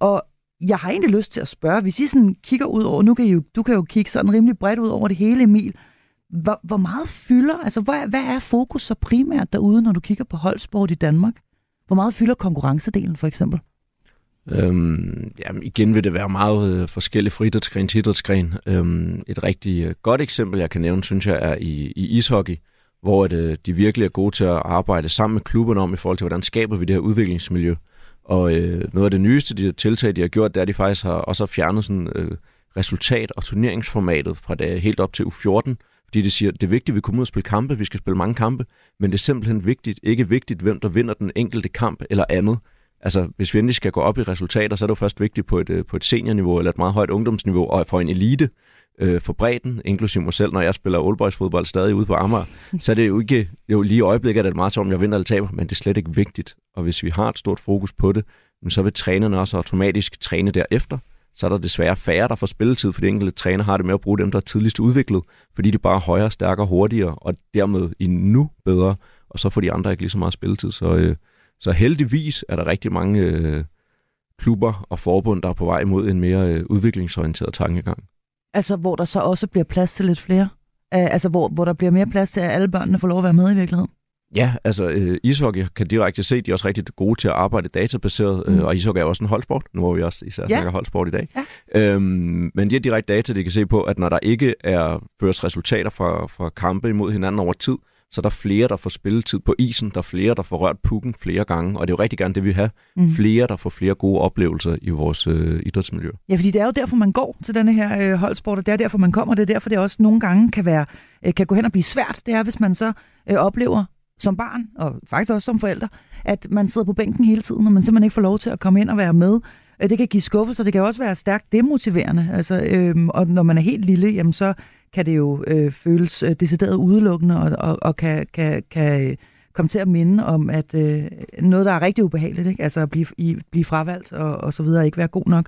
Og jeg har egentlig lyst til at spørge, hvis I sådan kigger ud over, nu kan I jo, du kan jo kigge sådan rimelig bredt ud over det hele, Emil. Hvor, hvor meget fylder, altså hvad, hvad er fokus så primært derude, når du kigger på holdsport i Danmark? Hvor meget fylder konkurrencedelen for eksempel? Øhm, jamen igen vil det være meget øh, forskellige fra idrætsgren til idrætsgren. Øhm, et rigtig øh, godt eksempel, jeg kan nævne, synes jeg, er i, i ishockey, hvor at, øh, de virkelig er gode til at arbejde sammen med klubberne om i forhold til, hvordan skaber vi det her udviklingsmiljø. Og øh, noget af det nyeste de tiltag, de har gjort, det er, at de faktisk har også har fjernet sådan, øh, resultat- og turneringsformatet fra det helt op til U14, fordi de siger, det er vigtigt, at vi kommer ud og spille kampe, vi skal spille mange kampe, men det er simpelthen vigtigt, ikke vigtigt, hvem der vinder den enkelte kamp eller andet. Altså, hvis vi endelig skal gå op i resultater, så er det jo først vigtigt på et, øh, på et seniorniveau eller et meget højt ungdomsniveau, og for en elite øh, for bredden, inklusive mig selv, når jeg spiller oldboys fodbold stadig ude på Amager, så er det jo ikke jo lige i øjeblikket, at det er meget om jeg vinder eller taber, men det er slet ikke vigtigt. Og hvis vi har et stort fokus på det, så vil trænerne også automatisk træne derefter. Så er der desværre færre, der får spilletid, fordi enkelte træner har det med at bruge dem, der er tidligst udviklet, fordi de bare er højere, stærkere, hurtigere, og dermed endnu bedre, og så får de andre ikke lige så meget spilletid. Så, øh, så heldigvis er der rigtig mange øh, klubber og forbund, der er på vej imod en mere øh, udviklingsorienteret tankegang. Altså, hvor der så også bliver plads til lidt flere? Altså, hvor, hvor der bliver mere plads til, at alle børnene får lov at være med i virkeligheden? Ja, altså øh, ishockey kan direkte se, de er også rigtig gode til at arbejde databaseret, mm. øh, og ishockey er også en holdsport, nu hvor vi også især ja. snakker holdsport i dag. Ja. Øhm, men de har direkte data, de kan se på, at når der ikke er først resultater fra, fra kampe imod hinanden over tid, så der er flere, der får spilletid på isen, der er flere, der får rørt pukken flere gange, og det er jo rigtig gerne det, vi har. Mm. Flere, der får flere gode oplevelser i vores øh, idrætsmiljø. Ja, fordi det er jo derfor, man går til denne her øh, holdsport, og det er derfor, man kommer. Det er derfor, det også nogle gange kan, være, øh, kan gå hen og blive svært. Det er, hvis man så øh, oplever som barn, og faktisk også som forælder, at man sidder på bænken hele tiden, og man simpelthen ikke får lov til at komme ind og være med. Øh, det kan give skuffelser, det kan også være stærkt demotiverende. Altså, øhm, og når man er helt lille, jamen, så kan det jo øh, føles øh, decideret udelukkende, og, og, og kan, kan, kan øh, komme til at minde om, at øh, noget, der er rigtig ubehageligt, ikke? altså at blive, i, blive fravalgt og, og så videre, ikke være god nok.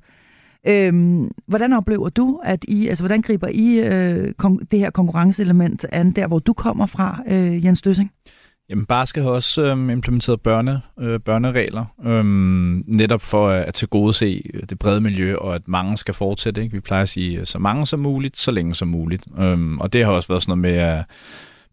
Øhm, hvordan oplever du, at I, altså hvordan griber I øh, kon- det her konkurrenceelement an, der hvor du kommer fra, øh, Jens Døssing? Jamen, Barske har også øhm, implementeret børne, øh, børneregler, øhm, netop for at, at tilgodese øh, det brede miljø, og at mange skal fortsætte. Ikke? Vi plejer at sige øh, så mange som muligt, så længe som muligt. Øhm, og det har også været sådan noget med Øh,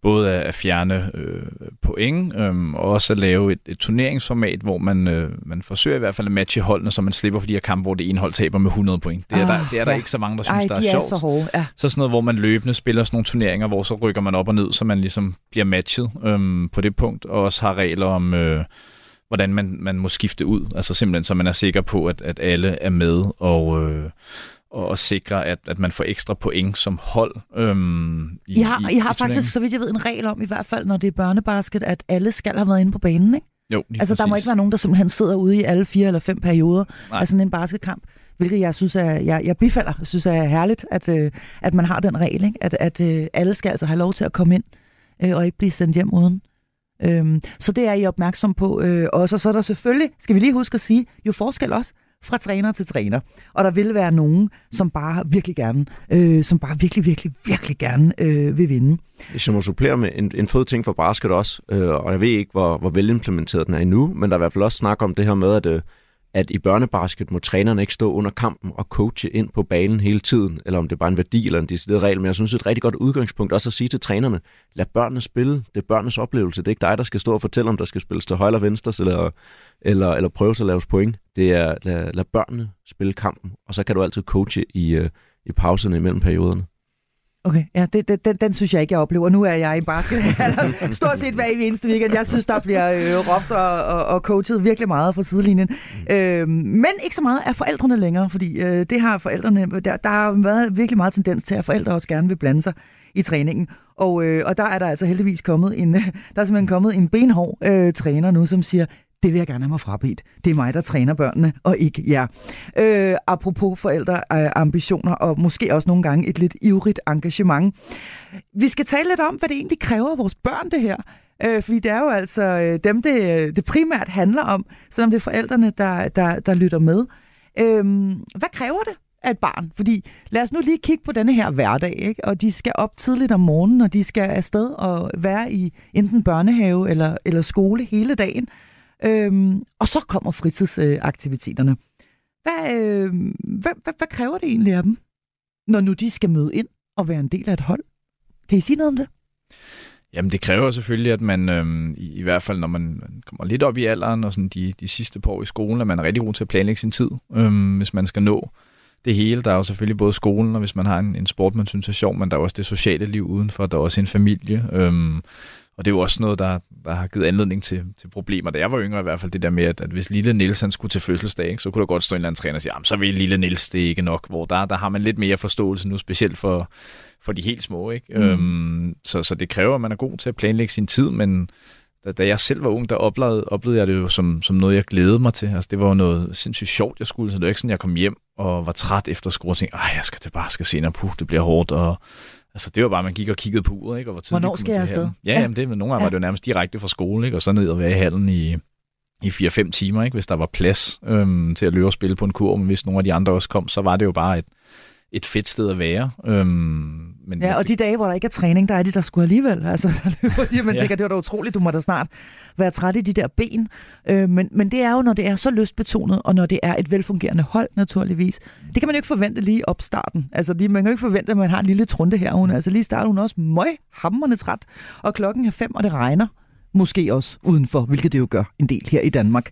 både at fjerne øh, point, øh, og også at lave et, et turneringsformat, hvor man, øh, man forsøger i hvert fald at matche holdene, så man slipper for de her kampe, hvor det ene hold taber med 100 point. Det er, ah, der, det er der ja. ikke så mange, der synes, Ej, der er, er sjovt. Så, hårde. Ja. så sådan noget, hvor man løbende spiller sådan nogle turneringer, hvor så rykker man op og ned, så man ligesom bliver matchet øh, på det punkt, og også har regler om... Øh, hvordan man, man må skifte ud. Altså simpelthen, så man er sikker på, at, at alle er med, og, øh, og at sikre, at, at man får ekstra point som hold. Øhm, i, I har, I, I har i faktisk, så vidt jeg ved, en regel om, i hvert fald når det er børnebasket, at alle skal have været inde på banen, ikke? Jo, Altså, præcis. der må ikke være nogen, der simpelthen sidder ude i alle fire eller fem perioder Nej. af sådan en basketkamp. Hvilket jeg synes er, jeg, jeg bifalder, jeg synes er herligt, at, øh, at man har den regel, ikke? at, at øh, alle skal altså have lov til at komme ind øh, og ikke blive sendt hjem uden. Øhm, så det er I opmærksom på øh, også. Og så er der selvfølgelig, skal vi lige huske at sige, jo forskel også fra træner til træner. Og der vil være nogen, som bare virkelig gerne, øh, som bare virkelig, virkelig, virkelig gerne øh, vil vinde. Hvis jeg må supplere med en, en fed ting for basket også, øh, og jeg ved ikke, hvor, hvor velimplementeret den er endnu, men der er i hvert fald også snak om det her med, at øh, at i børnebasket må trænerne ikke stå under kampen og coache ind på banen hele tiden, eller om det er bare en værdi eller en decideret regel. Men jeg synes, det er et rigtig godt udgangspunkt også at sige til trænerne, lad børnene spille. Det er børnenes oplevelse. Det er ikke dig, der skal stå og fortælle, om der skal spilles til højre eller venstre, eller, eller, eller prøves at laves point. Det er, lad, lad børnene spille kampen, og så kan du altid coache i, øh, i pauserne imellem perioderne. Okay, ja, det, det, den, den synes jeg ikke, jeg oplever. Nu er jeg i basket <laughs> stort set hver eneste weekend. Jeg synes, der bliver øh, råbt og, og, og coachet virkelig meget fra sidelinjen. Øh, men ikke så meget af forældrene længere, fordi øh, det har forældrene, der, der har været virkelig meget tendens til, at forældre også gerne vil blande sig i træningen. Og, øh, og der er der altså heldigvis kommet en, <laughs> der er simpelthen kommet en benhård øh, træner nu, som siger, det vil jeg gerne have mig frabedt. Det er mig, der træner børnene, og ikke jer. Øh, apropos forældreambitioner, øh, og måske også nogle gange et lidt ivrigt engagement. Vi skal tale lidt om, hvad det egentlig kræver af vores børn, det her. Øh, fordi det er jo altså øh, dem, det, øh, det primært handler om, selvom det er forældrene, der, der, der lytter med. Øh, hvad kræver det af et barn? Fordi lad os nu lige kigge på denne her hverdag, ikke? og de skal op tidligt om morgenen, og de skal afsted og være i enten børnehave eller, eller skole hele dagen. Øhm, og så kommer fritidsaktiviteterne. Hvad, øh, hvad, hvad, hvad kræver det egentlig af dem, når nu de skal møde ind og være en del af et hold? Kan I sige noget om det? Jamen det kræver selvfølgelig, at man øh, i, i hvert fald, når man kommer lidt op i alderen og sådan de, de sidste par år i skolen, at man er rigtig god til at planlægge sin tid, øh, hvis man skal nå det hele. Der er jo selvfølgelig både skolen, og hvis man har en, en sport, man synes er sjov, men der er også det sociale liv udenfor, der er også en familie. Øh, og det er jo også noget, der, der har givet anledning til, til problemer. Da jeg var yngre i hvert fald, det der med, at, at hvis lille Niels han skulle til fødselsdag, ikke, så kunne der godt stå en eller anden træner og sige, så vil lille Niels det ikke nok. Hvor der, der har man lidt mere forståelse nu, specielt for, for de helt små. Ikke? Mm. Øhm, så, så det kræver, at man er god til at planlægge sin tid, men da, da jeg selv var ung, der oplevede, oplevede jeg det jo som, som noget, jeg glædede mig til. Altså, det var jo noget sindssygt sjovt, jeg skulle. Så det var ikke sådan, jeg kom hjem og var træt efter skole og tænkte, jeg skal det bare skal senere, puh, det bliver hårdt. Og, altså, det var bare, man gik og kiggede på uret, ikke? Og hvor Hvornår skal jeg afsted? Ja, ja, jamen det, men nogle gange ja. var det jo nærmest direkte fra skole, ikke? Og så ned og være i hallen i, i 4-5 timer, ikke? hvis der var plads øhm, til at løbe og spille på en kur, men hvis nogle af de andre også kom, så var det jo bare et, et fedt sted at være. Øhm, men ja, og de dage, hvor der ikke er træning, der er de der skulle alligevel. <laughs> Altså, fordi man ja. tænker, det var da utroligt, du må da snart være træt i de der ben. Øh, men, men det er jo, når det er så lystbetonet, og når det er et velfungerende hold, naturligvis. Det kan man jo ikke forvente lige op starten. Altså, lige, man kan jo ikke forvente, at man har en lille trunde her. Hun, altså, lige starter hun også møg hammerne træt, og klokken er fem, og det regner. Måske også udenfor, hvilket det jo gør en del her i Danmark.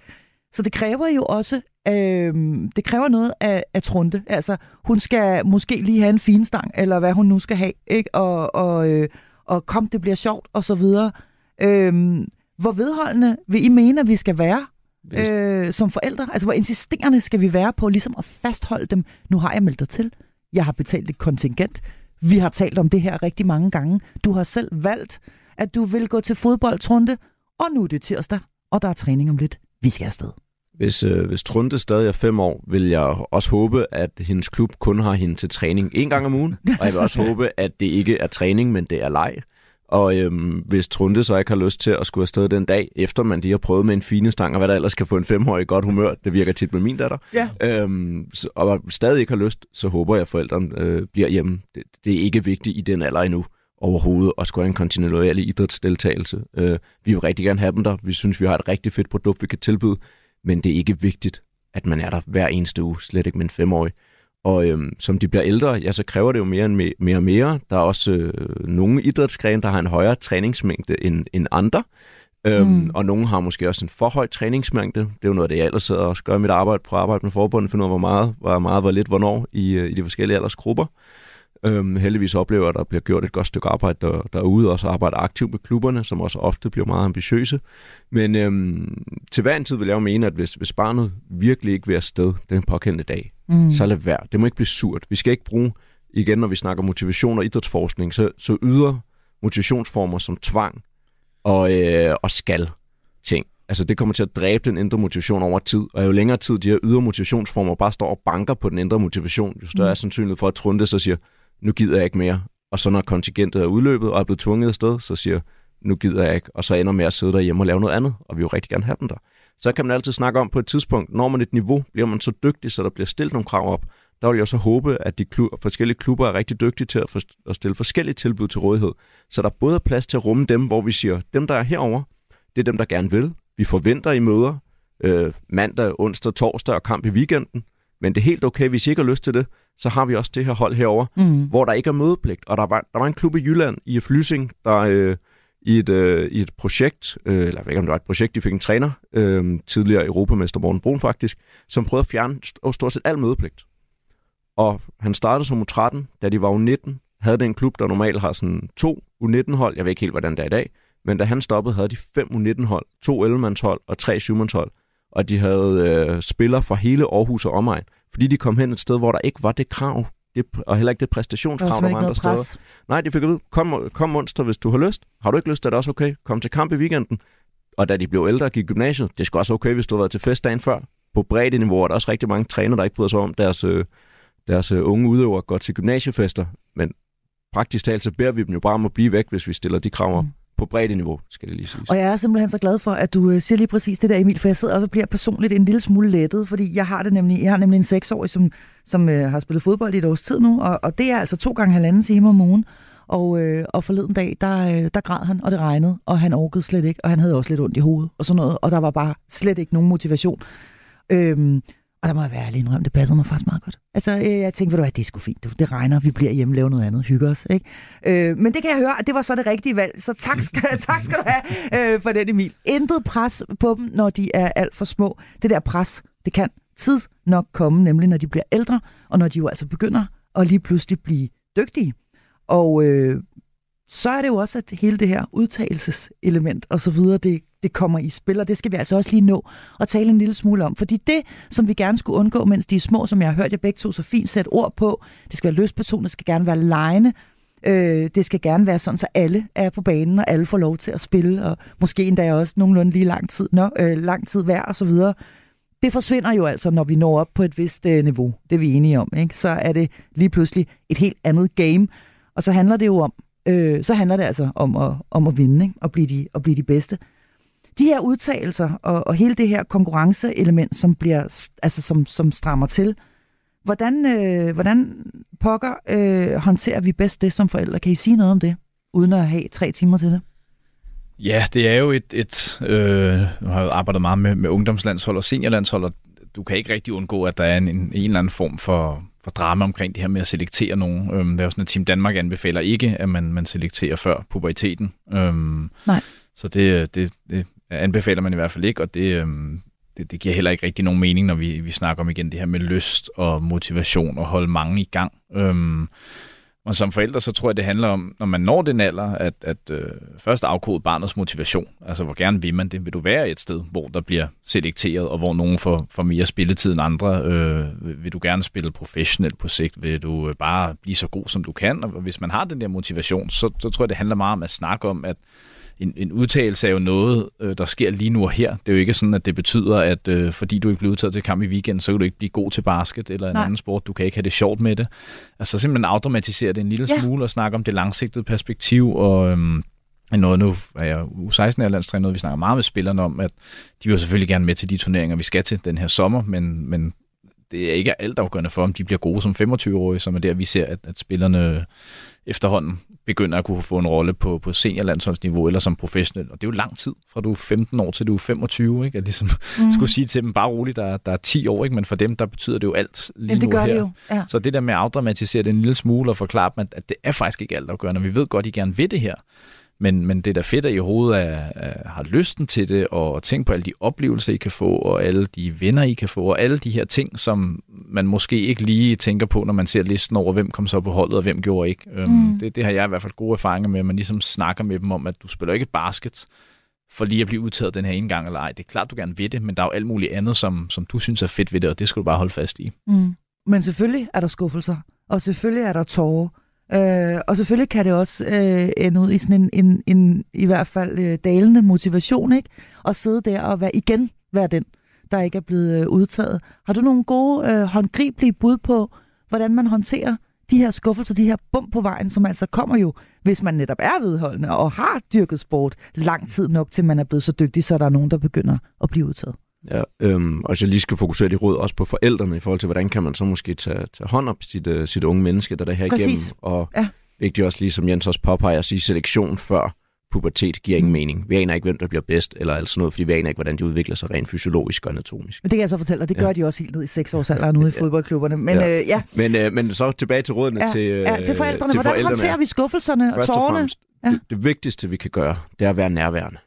Så det kræver jo også, øh, det kræver noget af, af Trunde. Altså, hun skal måske lige have en finstang, eller hvad hun nu skal have, ikke? Og, og, øh, og kom, det bliver sjovt, og så videre. Øh, hvor vedholdende vil I mene, at vi skal være øh, som forældre? Altså, hvor insisterende skal vi være på ligesom at fastholde dem? Nu har jeg meldt dig til. Jeg har betalt et kontingent. Vi har talt om det her rigtig mange gange. Du har selv valgt, at du vil gå til fodboldtrunde, og nu er det tirsdag, og der er træning om lidt. Vi skal afsted. Hvis, øh, hvis Trunde stadig er fem år, vil jeg også håbe, at hendes klub kun har hende til træning en gang om ugen. Og jeg vil også <laughs> håbe, at det ikke er træning, men det er leg. Og øhm, hvis Trunde så ikke har lyst til at skulle afsted den dag, efter man lige har prøvet med en fine stang, og hvad der ellers kan få en femårig godt humør, det virker tit med min datter, ja. øhm, så, og stadig ikke har lyst, så håber jeg, at forældrene øh, bliver hjemme. Det, det er ikke vigtigt i den alder endnu overhovedet at skulle have en kontinuerlig idrætsdeltagelse. Øh, vi vil rigtig gerne have dem der. Vi synes, vi har et rigtig fedt produkt, vi kan tilbyde, men det er ikke vigtigt, at man er der hver eneste uge, slet ikke med en femårig. Og øhm, som de bliver ældre, ja, så kræver det jo mere, og mere og mere. Der er også øh, nogle idrætsgrene, der har en højere træningsmængde end, end andre. Øhm, mm. Og nogle har måske også en for høj træningsmængde. Det er jo noget af det, jeg ellers sidder og gør mit arbejde på arbejde med forbundet, finde ud af, hvor meget, hvor meget, hvor lidt, hvornår i, øh, i de forskellige aldersgrupper. Øhm, heldigvis oplever jeg, at der bliver gjort et godt stykke arbejde der, derude, og så arbejder aktivt med klubberne, som også ofte bliver meget ambitiøse. Men øhm, til hver en tid vil jeg jo mene, at hvis, hvis barnet virkelig ikke vil afsted den påkendende dag, mm. så lad være. Det må ikke blive surt. Vi skal ikke bruge, igen når vi snakker motivation og idrætsforskning, så, så yder motivationsformer som tvang og, øh, og skal ting. Altså det kommer til at dræbe den indre motivation over tid, og jo længere tid de her ydre motivationsformer bare står og banker på den indre motivation, jo større mm. er sandsynlighed for at Trunde så siger, nu gider jeg ikke mere. Og så når kontingentet er udløbet og er blevet tvunget afsted, så siger nu gider jeg ikke, og så ender med at sidde derhjemme og lave noget andet, og vi vil jo rigtig gerne have dem der. Så kan man altid snakke om på et tidspunkt, når man et niveau, bliver man så dygtig, så der bliver stillet nogle krav op, der vil jeg så håbe, at de klub, forskellige klubber er rigtig dygtige til at, for, at stille forskellige tilbud til rådighed. Så der både er plads til at rumme dem, hvor vi siger, dem der er herover, det er dem, der gerne vil. Vi forventer i møder øh, mandag, onsdag, torsdag og kamp i weekenden. Men det er helt okay, hvis I ikke har lyst til det, så har vi også det her hold herover, mm. hvor der ikke er mødepligt. Og der var, der var en klub i Jylland, i Flysing, der øh, i, et, øh, i et projekt, øh, eller jeg ved ikke om det var et projekt, de fik en træner, øh, tidligere europamester Morten Brun faktisk, som prøvede at fjerne stort set al mødepligt. Og han startede som U13, da de var U19, havde det en klub, der normalt har sådan to U19-hold, jeg ved ikke helt, hvordan det er i dag, men da han stoppede, havde de fem U19-hold, to 11-mandshold og tre 7-mandshold. Og de havde øh, spillere fra hele Aarhus og omegn, fordi de kom hen et sted, hvor der ikke var det krav, det, og heller ikke det præstationskrav, der, var andre steder. Nej, de fik at vide, kom, kom onsdag, hvis du har lyst. Har du ikke lyst, er det også okay. Kom til kamp i weekenden. Og da de blev ældre og gik i gymnasiet, det skulle også okay, hvis du har været til fest dagen før. På bredde niveau er der også rigtig mange trænere, der ikke bryder sig om deres, øh, deres øh, unge udøvere går til gymnasiefester. Men praktisk talt, så beder vi dem jo bare om at blive væk, hvis vi stiller de krav op. Mm på bredt niveau, skal det lige sige. Og jeg er simpelthen så glad for, at du øh, siger lige præcis det der, Emil, for jeg sidder og bliver personligt en lille smule lettet, fordi jeg har det nemlig, jeg har nemlig en seksårig, som, som øh, har spillet fodbold i et års tid nu, og, og det er altså to gange halvanden time om ugen. Og, øh, og forleden dag, der, øh, der græd han, og det regnede, og han orkede slet ikke, og han havde også lidt ondt i hovedet, og sådan noget, og der var bare slet ikke nogen motivation. Øhm, og der må jeg være ærlig indrømme, det passer mig faktisk meget godt. Altså, øh, jeg tænkte, ved du hvad, det er sgu fint. Det regner, vi bliver hjemme, laver noget andet, hygger os. Ikke? Øh, men det kan jeg høre, at det var så det rigtige valg. Så tak skal, <laughs> tak skal du have øh, for den, Emil. Intet pres på dem, når de er alt for små. Det der pres, det kan tid nok komme, nemlig når de bliver ældre, og når de jo altså begynder at lige pludselig blive dygtige. Og øh, så er det jo også, at hele det her udtagelseselement og så videre, det, det kommer i spil, og det skal vi altså også lige nå at tale en lille smule om. Fordi det, som vi gerne skulle undgå, mens de er små, som jeg har hørt jer begge to så fint sætte ord på, det skal være løsbetonet, det skal gerne være lejende, øh, det skal gerne være sådan, så alle er på banen, og alle får lov til at spille, og måske endda også nogenlunde lige lang tid, nå, øh, lang tid hver og så videre. Det forsvinder jo altså, når vi når op på et vist øh, niveau. Det er vi enige om. Ikke? Så er det lige pludselig et helt andet game. Og så handler det jo om, øh, så handler det altså om at, om at vinde, ikke? Og, blive de, og blive de bedste. De her udtalelser og, og hele det her konkurrenceelement, som, bliver, altså som, som strammer til, hvordan, øh, hvordan pokker øh, håndterer vi bedst det som forældre? Kan I sige noget om det, uden at have tre timer til det? Ja, det er jo et... et øh, jeg har arbejdet meget med, med ungdomslandshold og seniorlandshold, og du kan ikke rigtig undgå, at der er en, en, en eller anden form for, for drama omkring det her med at selektere nogen. Øhm, det er jo sådan, at Team Danmark anbefaler ikke, at man, man selekterer før puberteten. Øhm, Nej. Så det, det, det anbefaler man i hvert fald ikke, og det, øhm, det, det giver heller ikke rigtig nogen mening, når vi, vi snakker om igen det her med lyst og motivation og holde mange i gang. Øhm, og som forældre, så tror jeg, det handler om, når man når den alder, at, at øh, først afkode barnets motivation. Altså, hvor gerne vil man det? Vil du være et sted, hvor der bliver selekteret, og hvor nogen får, får mere spilletid end andre? Øh, vil du gerne spille professionelt på sigt? Vil du øh, bare blive så god, som du kan? Og hvis man har den der motivation, så, så tror jeg, det handler meget om at snakke om, at en, en udtalelse er jo noget, øh, der sker lige nu og her. Det er jo ikke sådan, at det betyder, at øh, fordi du ikke bliver udtaget til kamp i weekend, så kan du ikke blive god til basket eller en Nej. anden sport. Du kan ikke have det sjovt med det. Altså simpelthen automatisere det en lille ja. smule og snakke om det langsigtede perspektiv og... Øhm, noget, nu er jeg U16 er landstræner, noget vi snakker meget med spillerne om, at de vil selvfølgelig gerne med til de turneringer, vi skal til den her sommer, men, men det er ikke alt afgørende for, om de bliver gode som 25-årige, som er der, vi ser, at, at spillerne efterhånden begynder at kunne få en rolle på, på seniorlandsholdsniveau eller som professionel. Og det er jo lang tid, fra du er 15 år til du er 25, ikke? At ligesom mm. skulle sige til dem, bare roligt, der, der er 10 år, ikke? Men for dem, der betyder det jo alt lige Jamen, det nu gør her. Det jo. Ja. Så det der med at afdramatisere det en lille smule og forklare dem, at, at det er faktisk ikke alt afgørende. Vi ved godt, I gerne vil det her. Men, men det er da fedt, at I overhovedet er, er, har lysten til det, og tænke på alle de oplevelser, I kan få, og alle de venner, I kan få, og alle de her ting, som man måske ikke lige tænker på, når man ser listen over, hvem kom så på holdet, og hvem gjorde ikke. Øhm, mm. det, det har jeg i hvert fald gode erfaringer med, at man ligesom snakker med dem om, at du spiller ikke basket, for lige at blive udtaget den her ene gang eller ej. Det er klart, du gerne vil det, men der er jo alt muligt andet, som, som du synes er fedt ved det, og det skal du bare holde fast i. Mm. Men selvfølgelig er der skuffelser, og selvfølgelig er der tårer, øh, og selvfølgelig kan det også øh, ende ud i sådan en, en, en i hvert fald øh, dalende motivation, ikke? At sidde der og være, igen være den, der ikke er blevet øh, udtaget. Har du nogle gode øh, håndgribelige bud på, hvordan man håndterer de her skuffelser, de her bump på vejen, som altså kommer jo, hvis man netop er vedholdende og har dyrket sport lang tid nok, til man er blevet så dygtig, så der er nogen, der begynder at blive udtaget. Ja, øhm, og jeg lige skal fokusere lidt råd også på forældrene i forhold til, hvordan kan man så måske tage, tage hånd om sit, uh, sit unge menneske, der er her Præcis. igennem. Og Ja. vigtigt også lige, som Jens også påpeger, at sige selektion før pubertet giver ingen mening. Vi aner ikke, hvem der bliver bedst, eller alt sådan noget, fordi vi aner ikke, hvordan de udvikler sig rent fysiologisk og anatomisk. Men det kan jeg så fortælle dig, det Ja. gør de også helt ned i 6 års alderen ude i <laughs> fodboldklubberne. Men Ja. ja, øh, ja, Men, øh, men så tilbage til rådene ja, til, øh, ja, til forældrene. til Hvordan forældrene. håndterer vi skuffelserne og Først og fremmest, Ja. det, det vigtigste, vi kan gøre, det er at være nærværende.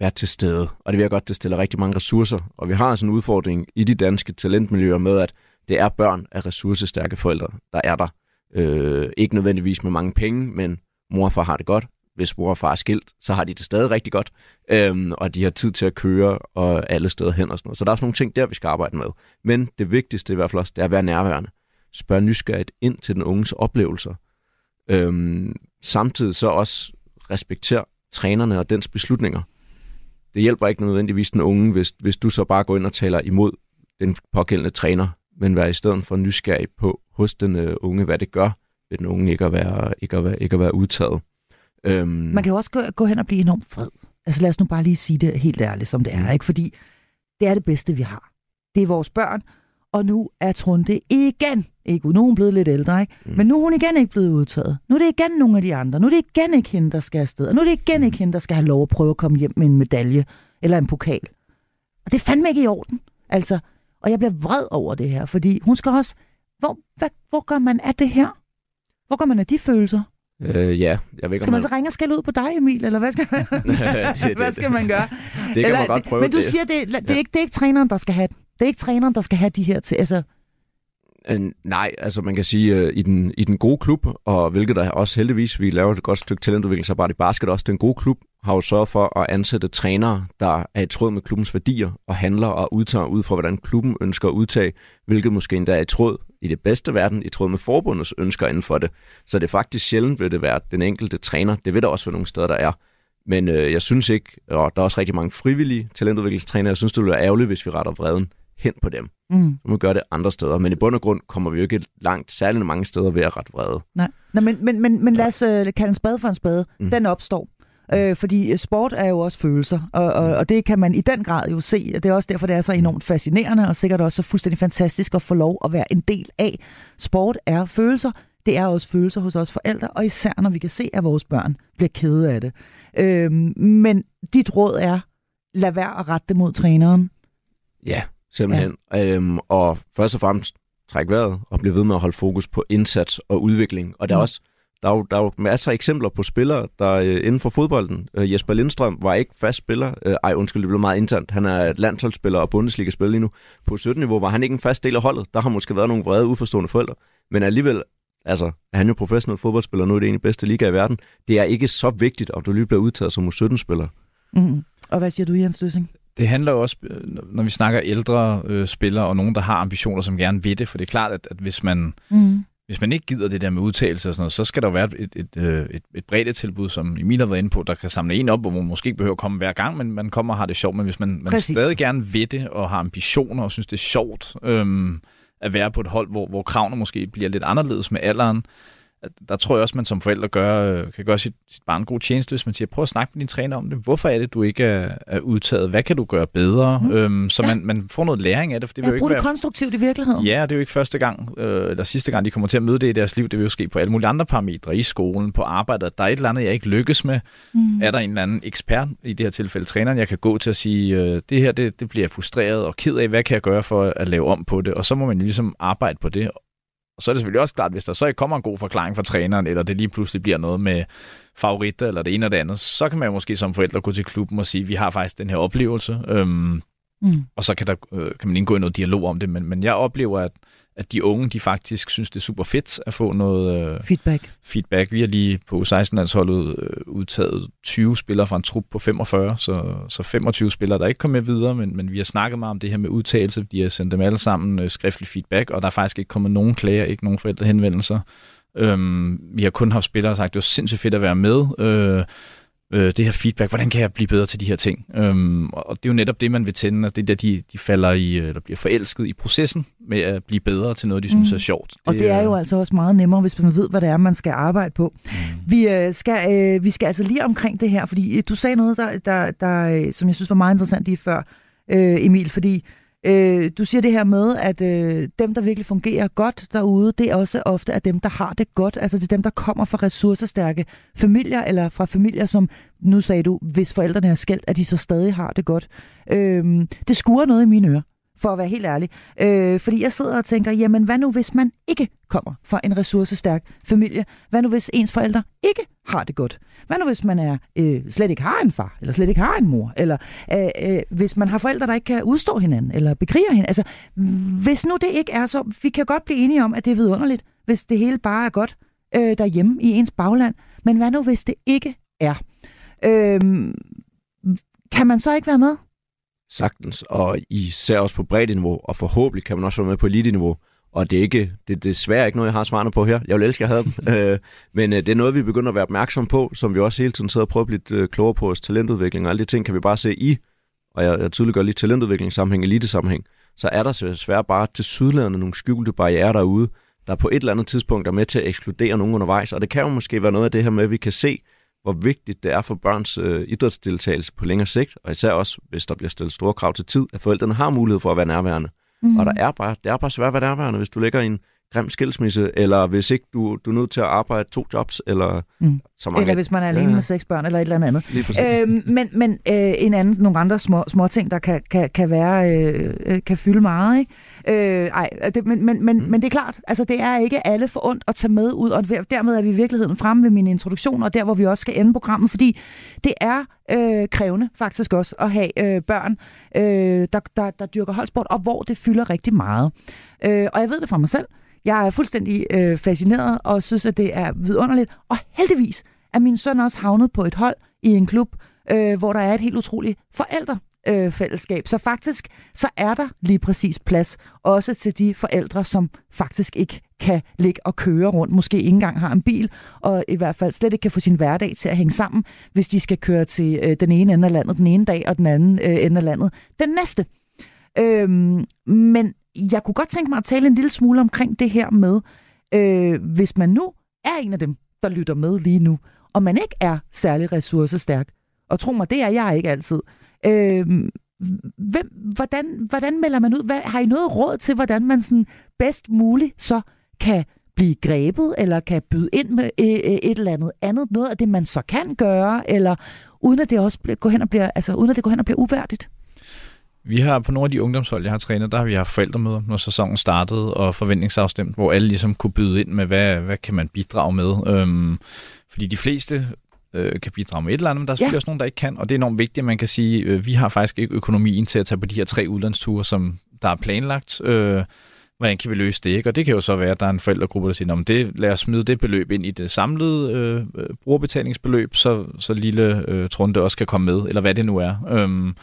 Være til stede. Og det vil jeg godt, det stiller rigtig mange ressourcer. Og vi har sådan en udfordring i de danske talentmiljøer med, at det er børn af ressourcestærke forældre, der er der. Øh, ikke nødvendigvis med mange penge, men mor og far har det godt. Hvis mor og far er skilt, så har de det stadig rigtig godt. Øhm, og de har tid til at køre og alle steder hen og sådan noget. Så der er også nogle ting der, vi skal arbejde med. Men det vigtigste i hvert fald også, det er at være nærværende. Spørg nysgerrigt ind til den unges oplevelser. Øhm, samtidig så også respektere trænerne og dens beslutninger. Det hjælper ikke nødvendigvis den unge, hvis, hvis du så bare går ind og taler imod den pågældende træner, men være i stedet for nysgerrig på hos den øh, unge, hvad det gør ved den unge ikke at være, ikke at være, ikke at være udtaget. Øhm, Man kan jo også gå, gå hen og blive enormt fred. Altså lad os nu bare lige sige det helt ærligt, som det er. Mm. Ikke? Fordi det er det bedste, vi har. Det er vores børn, og nu er Trunde igen, ikke nu er hun blevet lidt ældre, ikke? Mm. men nu er hun igen ikke blevet udtaget. Nu er det igen nogle af de andre. Nu er det igen ikke hende, der skal afsted. Og nu er det igen ikke hende, der skal have lov at prøve at komme hjem med en medalje eller en pokal. Og det er fandme ikke i orden. Altså, og jeg bliver vred over det her, fordi hun skal også... Hvor, hvad, hvor gør man af det her? Hvor gør man af de følelser? Øh, ja, jeg ved ikke, Skal om man så ringe og skælde ud på dig, Emil, eller hvad skal man, <laughs> det- <laughs> hvad skal man gøre? det kan man godt prøve. Men du det. siger, det, det, er ikke, det er ikke træneren, der skal have den. Det er ikke træneren, der skal have de her til. Altså, Øh, nej, altså man kan sige, øh, i, den, i den gode klub, og hvilket der også heldigvis, vi laver et godt stykke talentudviklingsarbejde i basket også, den gode klub har jo sørget for at ansætte trænere, der er i tråd med klubbens værdier, og handler og udtager ud fra, hvordan klubben ønsker at udtage, hvilket måske endda er i tråd i det bedste verden, i tråd med forbundets ønsker inden for det. Så det er faktisk sjældent, vil det være den enkelte træner. Det vil der også være nogle steder, der er. Men øh, jeg synes ikke, og der er også rigtig mange frivillige talentudviklingstrænere, jeg synes, det ville være ærgerligt, hvis vi retter vreden hen på dem. mm, Så må vi gøre det andre steder. Men i bund og grund kommer vi jo ikke langt, særligt mange steder ved at rette vrede. nej. Nå, men, men, men, men lad os øh, kalde en spade for en spade. Mm. Den opstår. Øh, fordi sport er jo også følelser, og, og, og det kan man i den grad jo se. og Det er også derfor, det er så enormt fascinerende, og sikkert også så fuldstændig fantastisk at få lov at være en del af. Sport er følelser. Det er også følelser hos os forældre, og især når vi kan se, at vores børn bliver kede af det. Øh, men dit råd er, lad være at rette det mod træneren. Ja, simpelthen. Ja. Øhm, og først og fremmest træk vejret og blive ved med at holde fokus på indsats og udvikling. Og der er Mm. også der er, jo, der er jo masser af eksempler på spillere, der øh, inden for fodbolden, øh, Jesper Lindstrøm var ikke fast spiller. Øh, ej, undskyld, det blev meget internt. Han er et landsholdsspiller og Bundesliga-spiller lige nu. På 17-niveau var han ikke en fast del af holdet. Der har måske været nogle vrede, uforstående forældre. Men alligevel, altså, er han jo professionel fodboldspiller, nu er det en af de bedste liga i verden. Det er ikke så vigtigt, om du lige bliver udtaget som U17-spiller. Mm. Og hvad siger du, Jens Døssing? Det handler jo også, øh, når vi snakker ældre øh, spillere og nogen, der har ambitioner, som gerne vil det. For det er klart, at, at hvis man Mm. Hvis man ikke gider det der med udtalelse og sådan noget, så skal der være et, et, et, et, et bredt tilbud, som Emil har været inde på, der kan samle en op, hvor man måske ikke behøver at komme hver gang, men man kommer og har det sjovt. Men hvis man, man Præcis. stadig gerne vil det og har ambitioner og synes, det er sjovt øhm, at være på et hold, hvor, hvor kravene måske bliver lidt anderledes med alderen, der tror jeg også, man som forældre gør, øh, kan gøre sit, sit barn en god tjeneste, hvis man siger, prøv at snakke med din træner om det. Hvorfor er det, du ikke er, er udtaget? Hvad kan du gøre bedre? Mm. Øhm, så Ja. man, man får noget læring af det, for det vil jo Jeg ikke det være konstruktivt i virkeligheden. Ja, det er jo ikke første gang, øh, eller sidste gang, de kommer til at møde det i deres liv. Det vil jo ske på alle mulige andre parametre, i skolen, på arbejdet. Der er et eller andet, jeg ikke lykkes med. Mm. Er der en eller anden ekspert, i det her tilfælde træneren, jeg kan gå til at sige, øh, det her, det, det bliver jeg frustreret og ked af. Hvad kan jeg gøre for at lave om på det? Og så må man jo ligesom arbejde på det. Og så er det selvfølgelig også klart, hvis der så ikke kommer en god forklaring fra træneren, eller det lige pludselig bliver noget med favoritter, eller det ene og det andet, så kan man jo måske som forældre gå til klubben og sige, vi har faktisk den her oplevelse, øhm, mm. og så kan, der, øh, kan man indgå i noget dialog om det. Men, men jeg oplever, at at de unge, de faktisk synes, det er super fedt at få noget øh, feedback. feedback. Vi har lige på 16-landsholdet øh, udtaget 20 spillere fra en trup på 45, så, så 25 spillere, der ikke kom med videre, men, men vi har snakket meget om det her med udtalelse. De har sendt dem alle sammen øh, skriftlig feedback, og der er faktisk ikke kommet nogen klager, ikke nogen forældrehenvendelser. Øhm, vi har kun haft spillere, der sagt, det var sindssygt fedt at være med. Øh, øh, det her feedback, hvordan kan jeg blive bedre til de her ting? Øhm, og det er jo netop det, man vil tænde, at det er der, de, de falder i, eller bliver forelsket i processen med at blive bedre til noget, de synes mm. er sjovt. Det, og det er jo altså også meget nemmere, hvis man ved, hvad det er, man skal arbejde på. Mm. Vi, øh, skal, øh, vi skal altså lige omkring det her, fordi øh, du sagde noget, der, der, der, øh, som jeg synes var meget interessant lige før, øh, Emil, fordi Øh, Øh, du siger det her med, at øh, dem, der virkelig fungerer godt derude, det er også ofte at dem, der har det godt. Altså det er dem, der kommer fra ressourcestærke familier, eller fra familier, som, nu sagde du, hvis forældrene er skældt, at de så stadig har det godt. Øh, det skurer noget i mine ører for at være helt ærlig. Øh, fordi jeg sidder og tænker, jamen hvad nu hvis man ikke kommer fra en ressourcestærk familie? Hvad nu hvis ens forældre ikke har det godt? Hvad nu hvis man er øh, slet ikke har en far, eller slet ikke har en mor? Eller øh, øh, hvis man har forældre, der ikke kan udstå hinanden, eller bekriger hinanden? Altså, hvis nu det ikke er så, vi kan godt blive enige om, at det er vidunderligt, hvis det hele bare er godt øh, derhjemme i ens bagland. Men hvad nu hvis det ikke er? Øh, kan man så ikke være med? Sagtens, og især også på bredt niveau, og forhåbentlig kan man også være med på elite-niveau. Og det er, ikke, det er desværre ikke noget, jeg har svarene på her. Jeg vil elske at have dem. <laughs> øh, men øh, det er noget, vi begynder at være opmærksom på, som vi også hele tiden sidder og prøver at blive øh, klogere på vores talentudvikling. Og alle de ting kan vi bare se i, og jeg, jeg tydeligt gør lige talentudvikling sammenhæng, elite sammenhæng, så er der desværre bare til sydlandene nogle skjulte barriere derude, der på et eller andet tidspunkt er med til at ekskludere nogen undervejs. Og det kan jo måske være noget af det her med, at vi kan se, hvor vigtigt det er for børns øh, idrætsdeltagelse på længere sigt, og især også, hvis der bliver stillet store krav til tid, at forældrene har mulighed for at være nærværende. Mm. Og der er bare, det er bare svært at være nærværende, hvis du ligger i en grim skilsmisse, eller hvis ikke du, du er nødt til at arbejde to jobs, eller mm. så mange... Eller hvis man er alene ja. med seks børn, eller et eller andet. Øhm, men men øh, en anden, nogle andre små, små ting, der kan, kan, kan være, øh, øh kan fylde meget, ikke? Øh, ej, det, men, men, men, mm. men det er klart, altså det er ikke alle for ondt at tage med ud, og dermed er vi i virkeligheden fremme ved min introduktion, og der hvor vi også skal ende programmet, fordi det er øh, krævende faktisk også at have øh, børn, øh, der, der, der dyrker holdsport, og hvor det fylder rigtig meget. Øh, og jeg ved det fra mig selv. Jeg er fuldstændig øh, fascineret og synes, at det er vidunderligt. Og heldigvis er min søn også havnet på et hold i en klub, øh, hvor der er et helt utroligt forældre øh, fællesskab. Så faktisk, så er der lige præcis plads også til de forældre, som faktisk ikke kan ligge og køre rundt, måske ikke engang har en bil, og i hvert fald slet ikke kan få sin hverdag til at hænge sammen, hvis de skal køre til øh, den ene ende af landet den ene dag, og den anden øh, ende af landet den næste. Øhm, men jeg kunne godt tænke mig at tale en lille smule omkring det her med, øh, hvis man nu er en af dem, der lytter med lige nu, og man ikke er særlig ressourcestærk, og tro mig, det er jeg ikke altid, Øh, hvem, hvordan, hvordan melder man ud? Hvad, har I noget råd til, hvordan man sådan bedst muligt så kan blive grebet, eller kan byde ind med øh, øh et eller andet andet, noget af det, man så kan gøre, eller uden at det også går hen og bliver, altså, uden at det går hen og bliver uværdigt? Vi har på nogle af de ungdomshold, jeg har trænet, der har vi haft forældremøder, når sæsonen startede, og forventningsafstemt, hvor alle ligesom kunne byde ind med, hvad, hvad kan man bidrage med. Øhm, fordi de fleste øh, kan bidrage med et eller andet, men der er selvfølgelig ja. også nogen, der ikke kan, og det er enormt vigtigt, at man kan sige, øh, vi har faktisk ikke økonomien til at tage på de her tre udlandsture, som der er planlagt. Øh, hvordan kan vi løse det? Ikke? Og det kan jo så være, at der er en forældregruppe, der siger, om det, lad os smide det beløb ind i det samlede øh, brugerbetalingsbeløb, så, så lille øh, Trunde også kan komme med, eller hvad det nu er. Øhm, men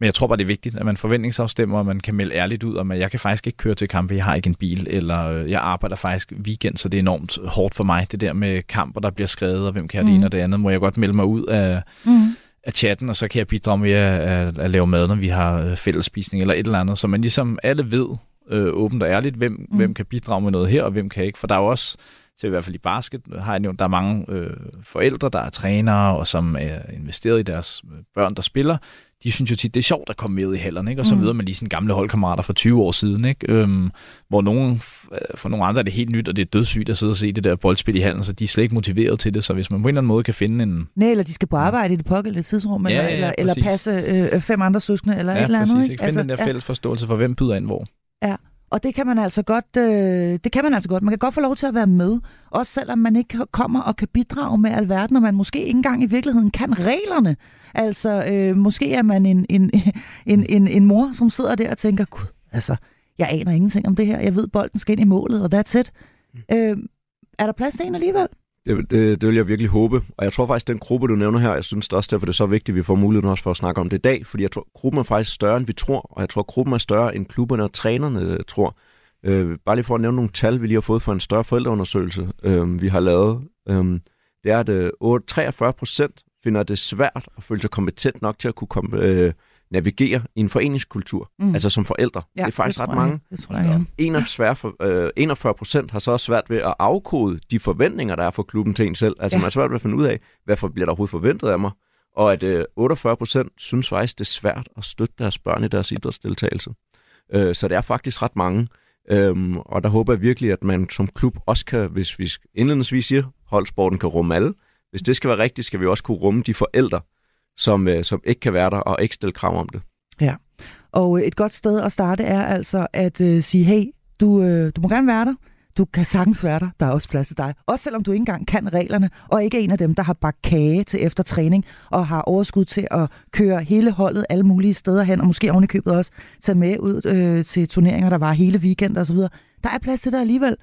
jeg tror bare, det er vigtigt, at man forventningsafstemmer, og man kan melde ærligt ud om, at jeg kan faktisk ikke køre til kampe, jeg har ikke en bil, eller øh, jeg arbejder faktisk weekend, så det er enormt hårdt for mig, det der med kamper, der bliver skrevet, og hvem kan mm. det ene og det andet, må jeg godt melde mig ud af... Mm af chatten, og så kan jeg bidrage med at, at, at lave mad, når vi har øh, fællesspisning eller et eller andet, så man ligesom alle ved, øh, åbent og ærligt, hvem, mm. hvem kan bidrage med noget her, og hvem kan ikke. For der er jo også, til i hvert fald i basket, har jeg nævnt, der er mange øh, forældre, der er trænere, og som er investeret i deres øh, børn, der spiller de synes jo tit, det er sjovt at komme med i hallerne, ikke? og så mm. møder man lige sine gamle holdkammerater fra 20 år siden, ikke? Øhm, hvor nogen, øh, for nogle andre er det helt nyt, og det er dødssygt at sidde og se det der boldspil i hallen, så de er slet ikke motiveret til det, så hvis man på en eller anden måde kan finde en... Nej, eller de skal på arbejde i det pågældende tidsrum, ja, eller, ja, ja, eller, eller passe øh, fem andre søskende, eller ja, et eller andet. Præcis, ikke? Finde altså, den der fælles ja. forståelse for, hvem byder ind hvor. Ja, Og det kan man altså godt, øh, det kan man altså godt. Man kan godt få lov til at være med, også selvom man ikke kommer og kan bidrage med alverden, og man måske ikke engang i virkeligheden kan reglerne. Altså, øh, måske er man en, en, <laughs> en, en, en mor, som sidder der og tænker, gud, altså, jeg aner ingenting om det her. Jeg ved, bolden skal ind i målet, og that's it. Mm. Øh, er der plads til en alligevel? Det, det, det vil jeg virkelig håbe. Og jeg tror faktisk, den gruppe, du nævner her, jeg synes det også derfor, det er så vigtigt, at vi får muligheden også for at snakke om det i dag. Fordi jeg tror, gruppen er faktisk større, end vi tror. Og jeg tror, gruppen er større, end klubberne og trænerne øh, tror. Øh, bare lige for at nævne nogle tal, vi lige har fået fra en større forældreundersøgelse, øh, vi har lavet. Øh, det er, at øh, 43 procent finder det svært at føle sig kompetent nok til at kunne komme, øh, navigere i en foreningskultur, mm. altså som forældre. Ja, det er faktisk det ret mange. Det tror jeg, ja. 41, øh, 41 procent har så også svært ved at afkode de forventninger, der er for klubben til en selv. Altså ja. man er svært ved at finde ud af, hvad for, bliver der overhovedet forventet af mig. Og at øh, 48 procent synes faktisk, det er svært at støtte deres børn i deres idrætsdeltagelse. Øh, så det er faktisk ret mange. Øhm, og der håber jeg virkelig, at man som klub også kan, hvis vi indledningsvis siger, holdsporten kan rumme alle. Hvis det skal være rigtigt, skal vi også kunne rumme de forældre, som, øh, som ikke kan være der og ikke stille krav om det. Ja, og øh, et godt sted at starte er altså at øh, sige, hey, du, øh, du må gerne være der, du kan sagtens være der, der er også plads til dig. Også selvom du ikke engang kan reglerne, og ikke er en af dem, der har bagt kage til efter træning, og har overskud til at køre hele holdet alle mulige steder hen, og måske ovenikøbet også tage med ud øh, til turneringer, der var hele weekend og så videre. Der er plads til dig alligevel.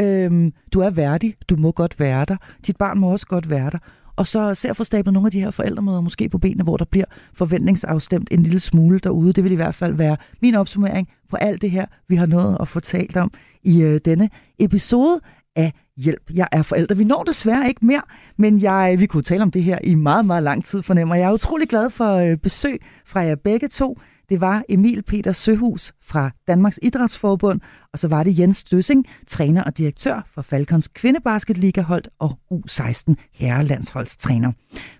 Øhm, du er værdig, du må godt være der. Dit barn må også godt være der og så ser få stablet nogle af de her forældremøder måske på benene, hvor der bliver forventningsafstemt en lille smule derude. Det vil i hvert fald være min opsummering på alt det her, vi har nået at få talt om i øh, denne episode af Hjælp, jeg er forældre. Vi når desværre ikke mere, men jeg, vi kunne tale om det her i meget, meget lang tid, fornemmer jeg. er utrolig glad for øh, besøg fra jer begge to. Det var Emil Peter Søhus fra Danmarks Idrætsforbund, og så var det Jens Døssing, træner og direktør for Falkons kvindebasketligahold og U16 herrelandsholdstræner.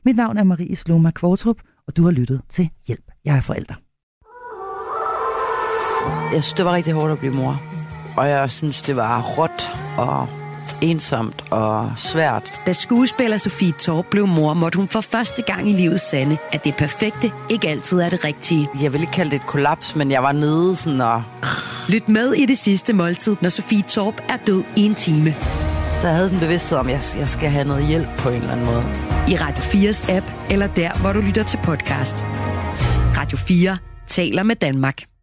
Mit navn er Marie Sloma Kvartrup, og du har lyttet til Hjælp. Jeg er forælder. Jeg synes, det var rigtig hårdt at blive mor. Og jeg synes, det var råt og ensomt og svært. Da skuespiller Sofie Torp blev mor, måtte hun for første gang i livet sande, at det perfekte ikke altid er det rigtige. Jeg vil ikke kalde det et kollaps, men jeg var nede sådan og... Lyt med i det sidste måltid, når Sofie Torp er død i en time. Så jeg havde sådan en bevidsthed om, at jeg skal have noget hjælp på en eller anden måde. I Radio 4's app, eller der, hvor du lytter til podcast. Radio 4 taler med Danmark.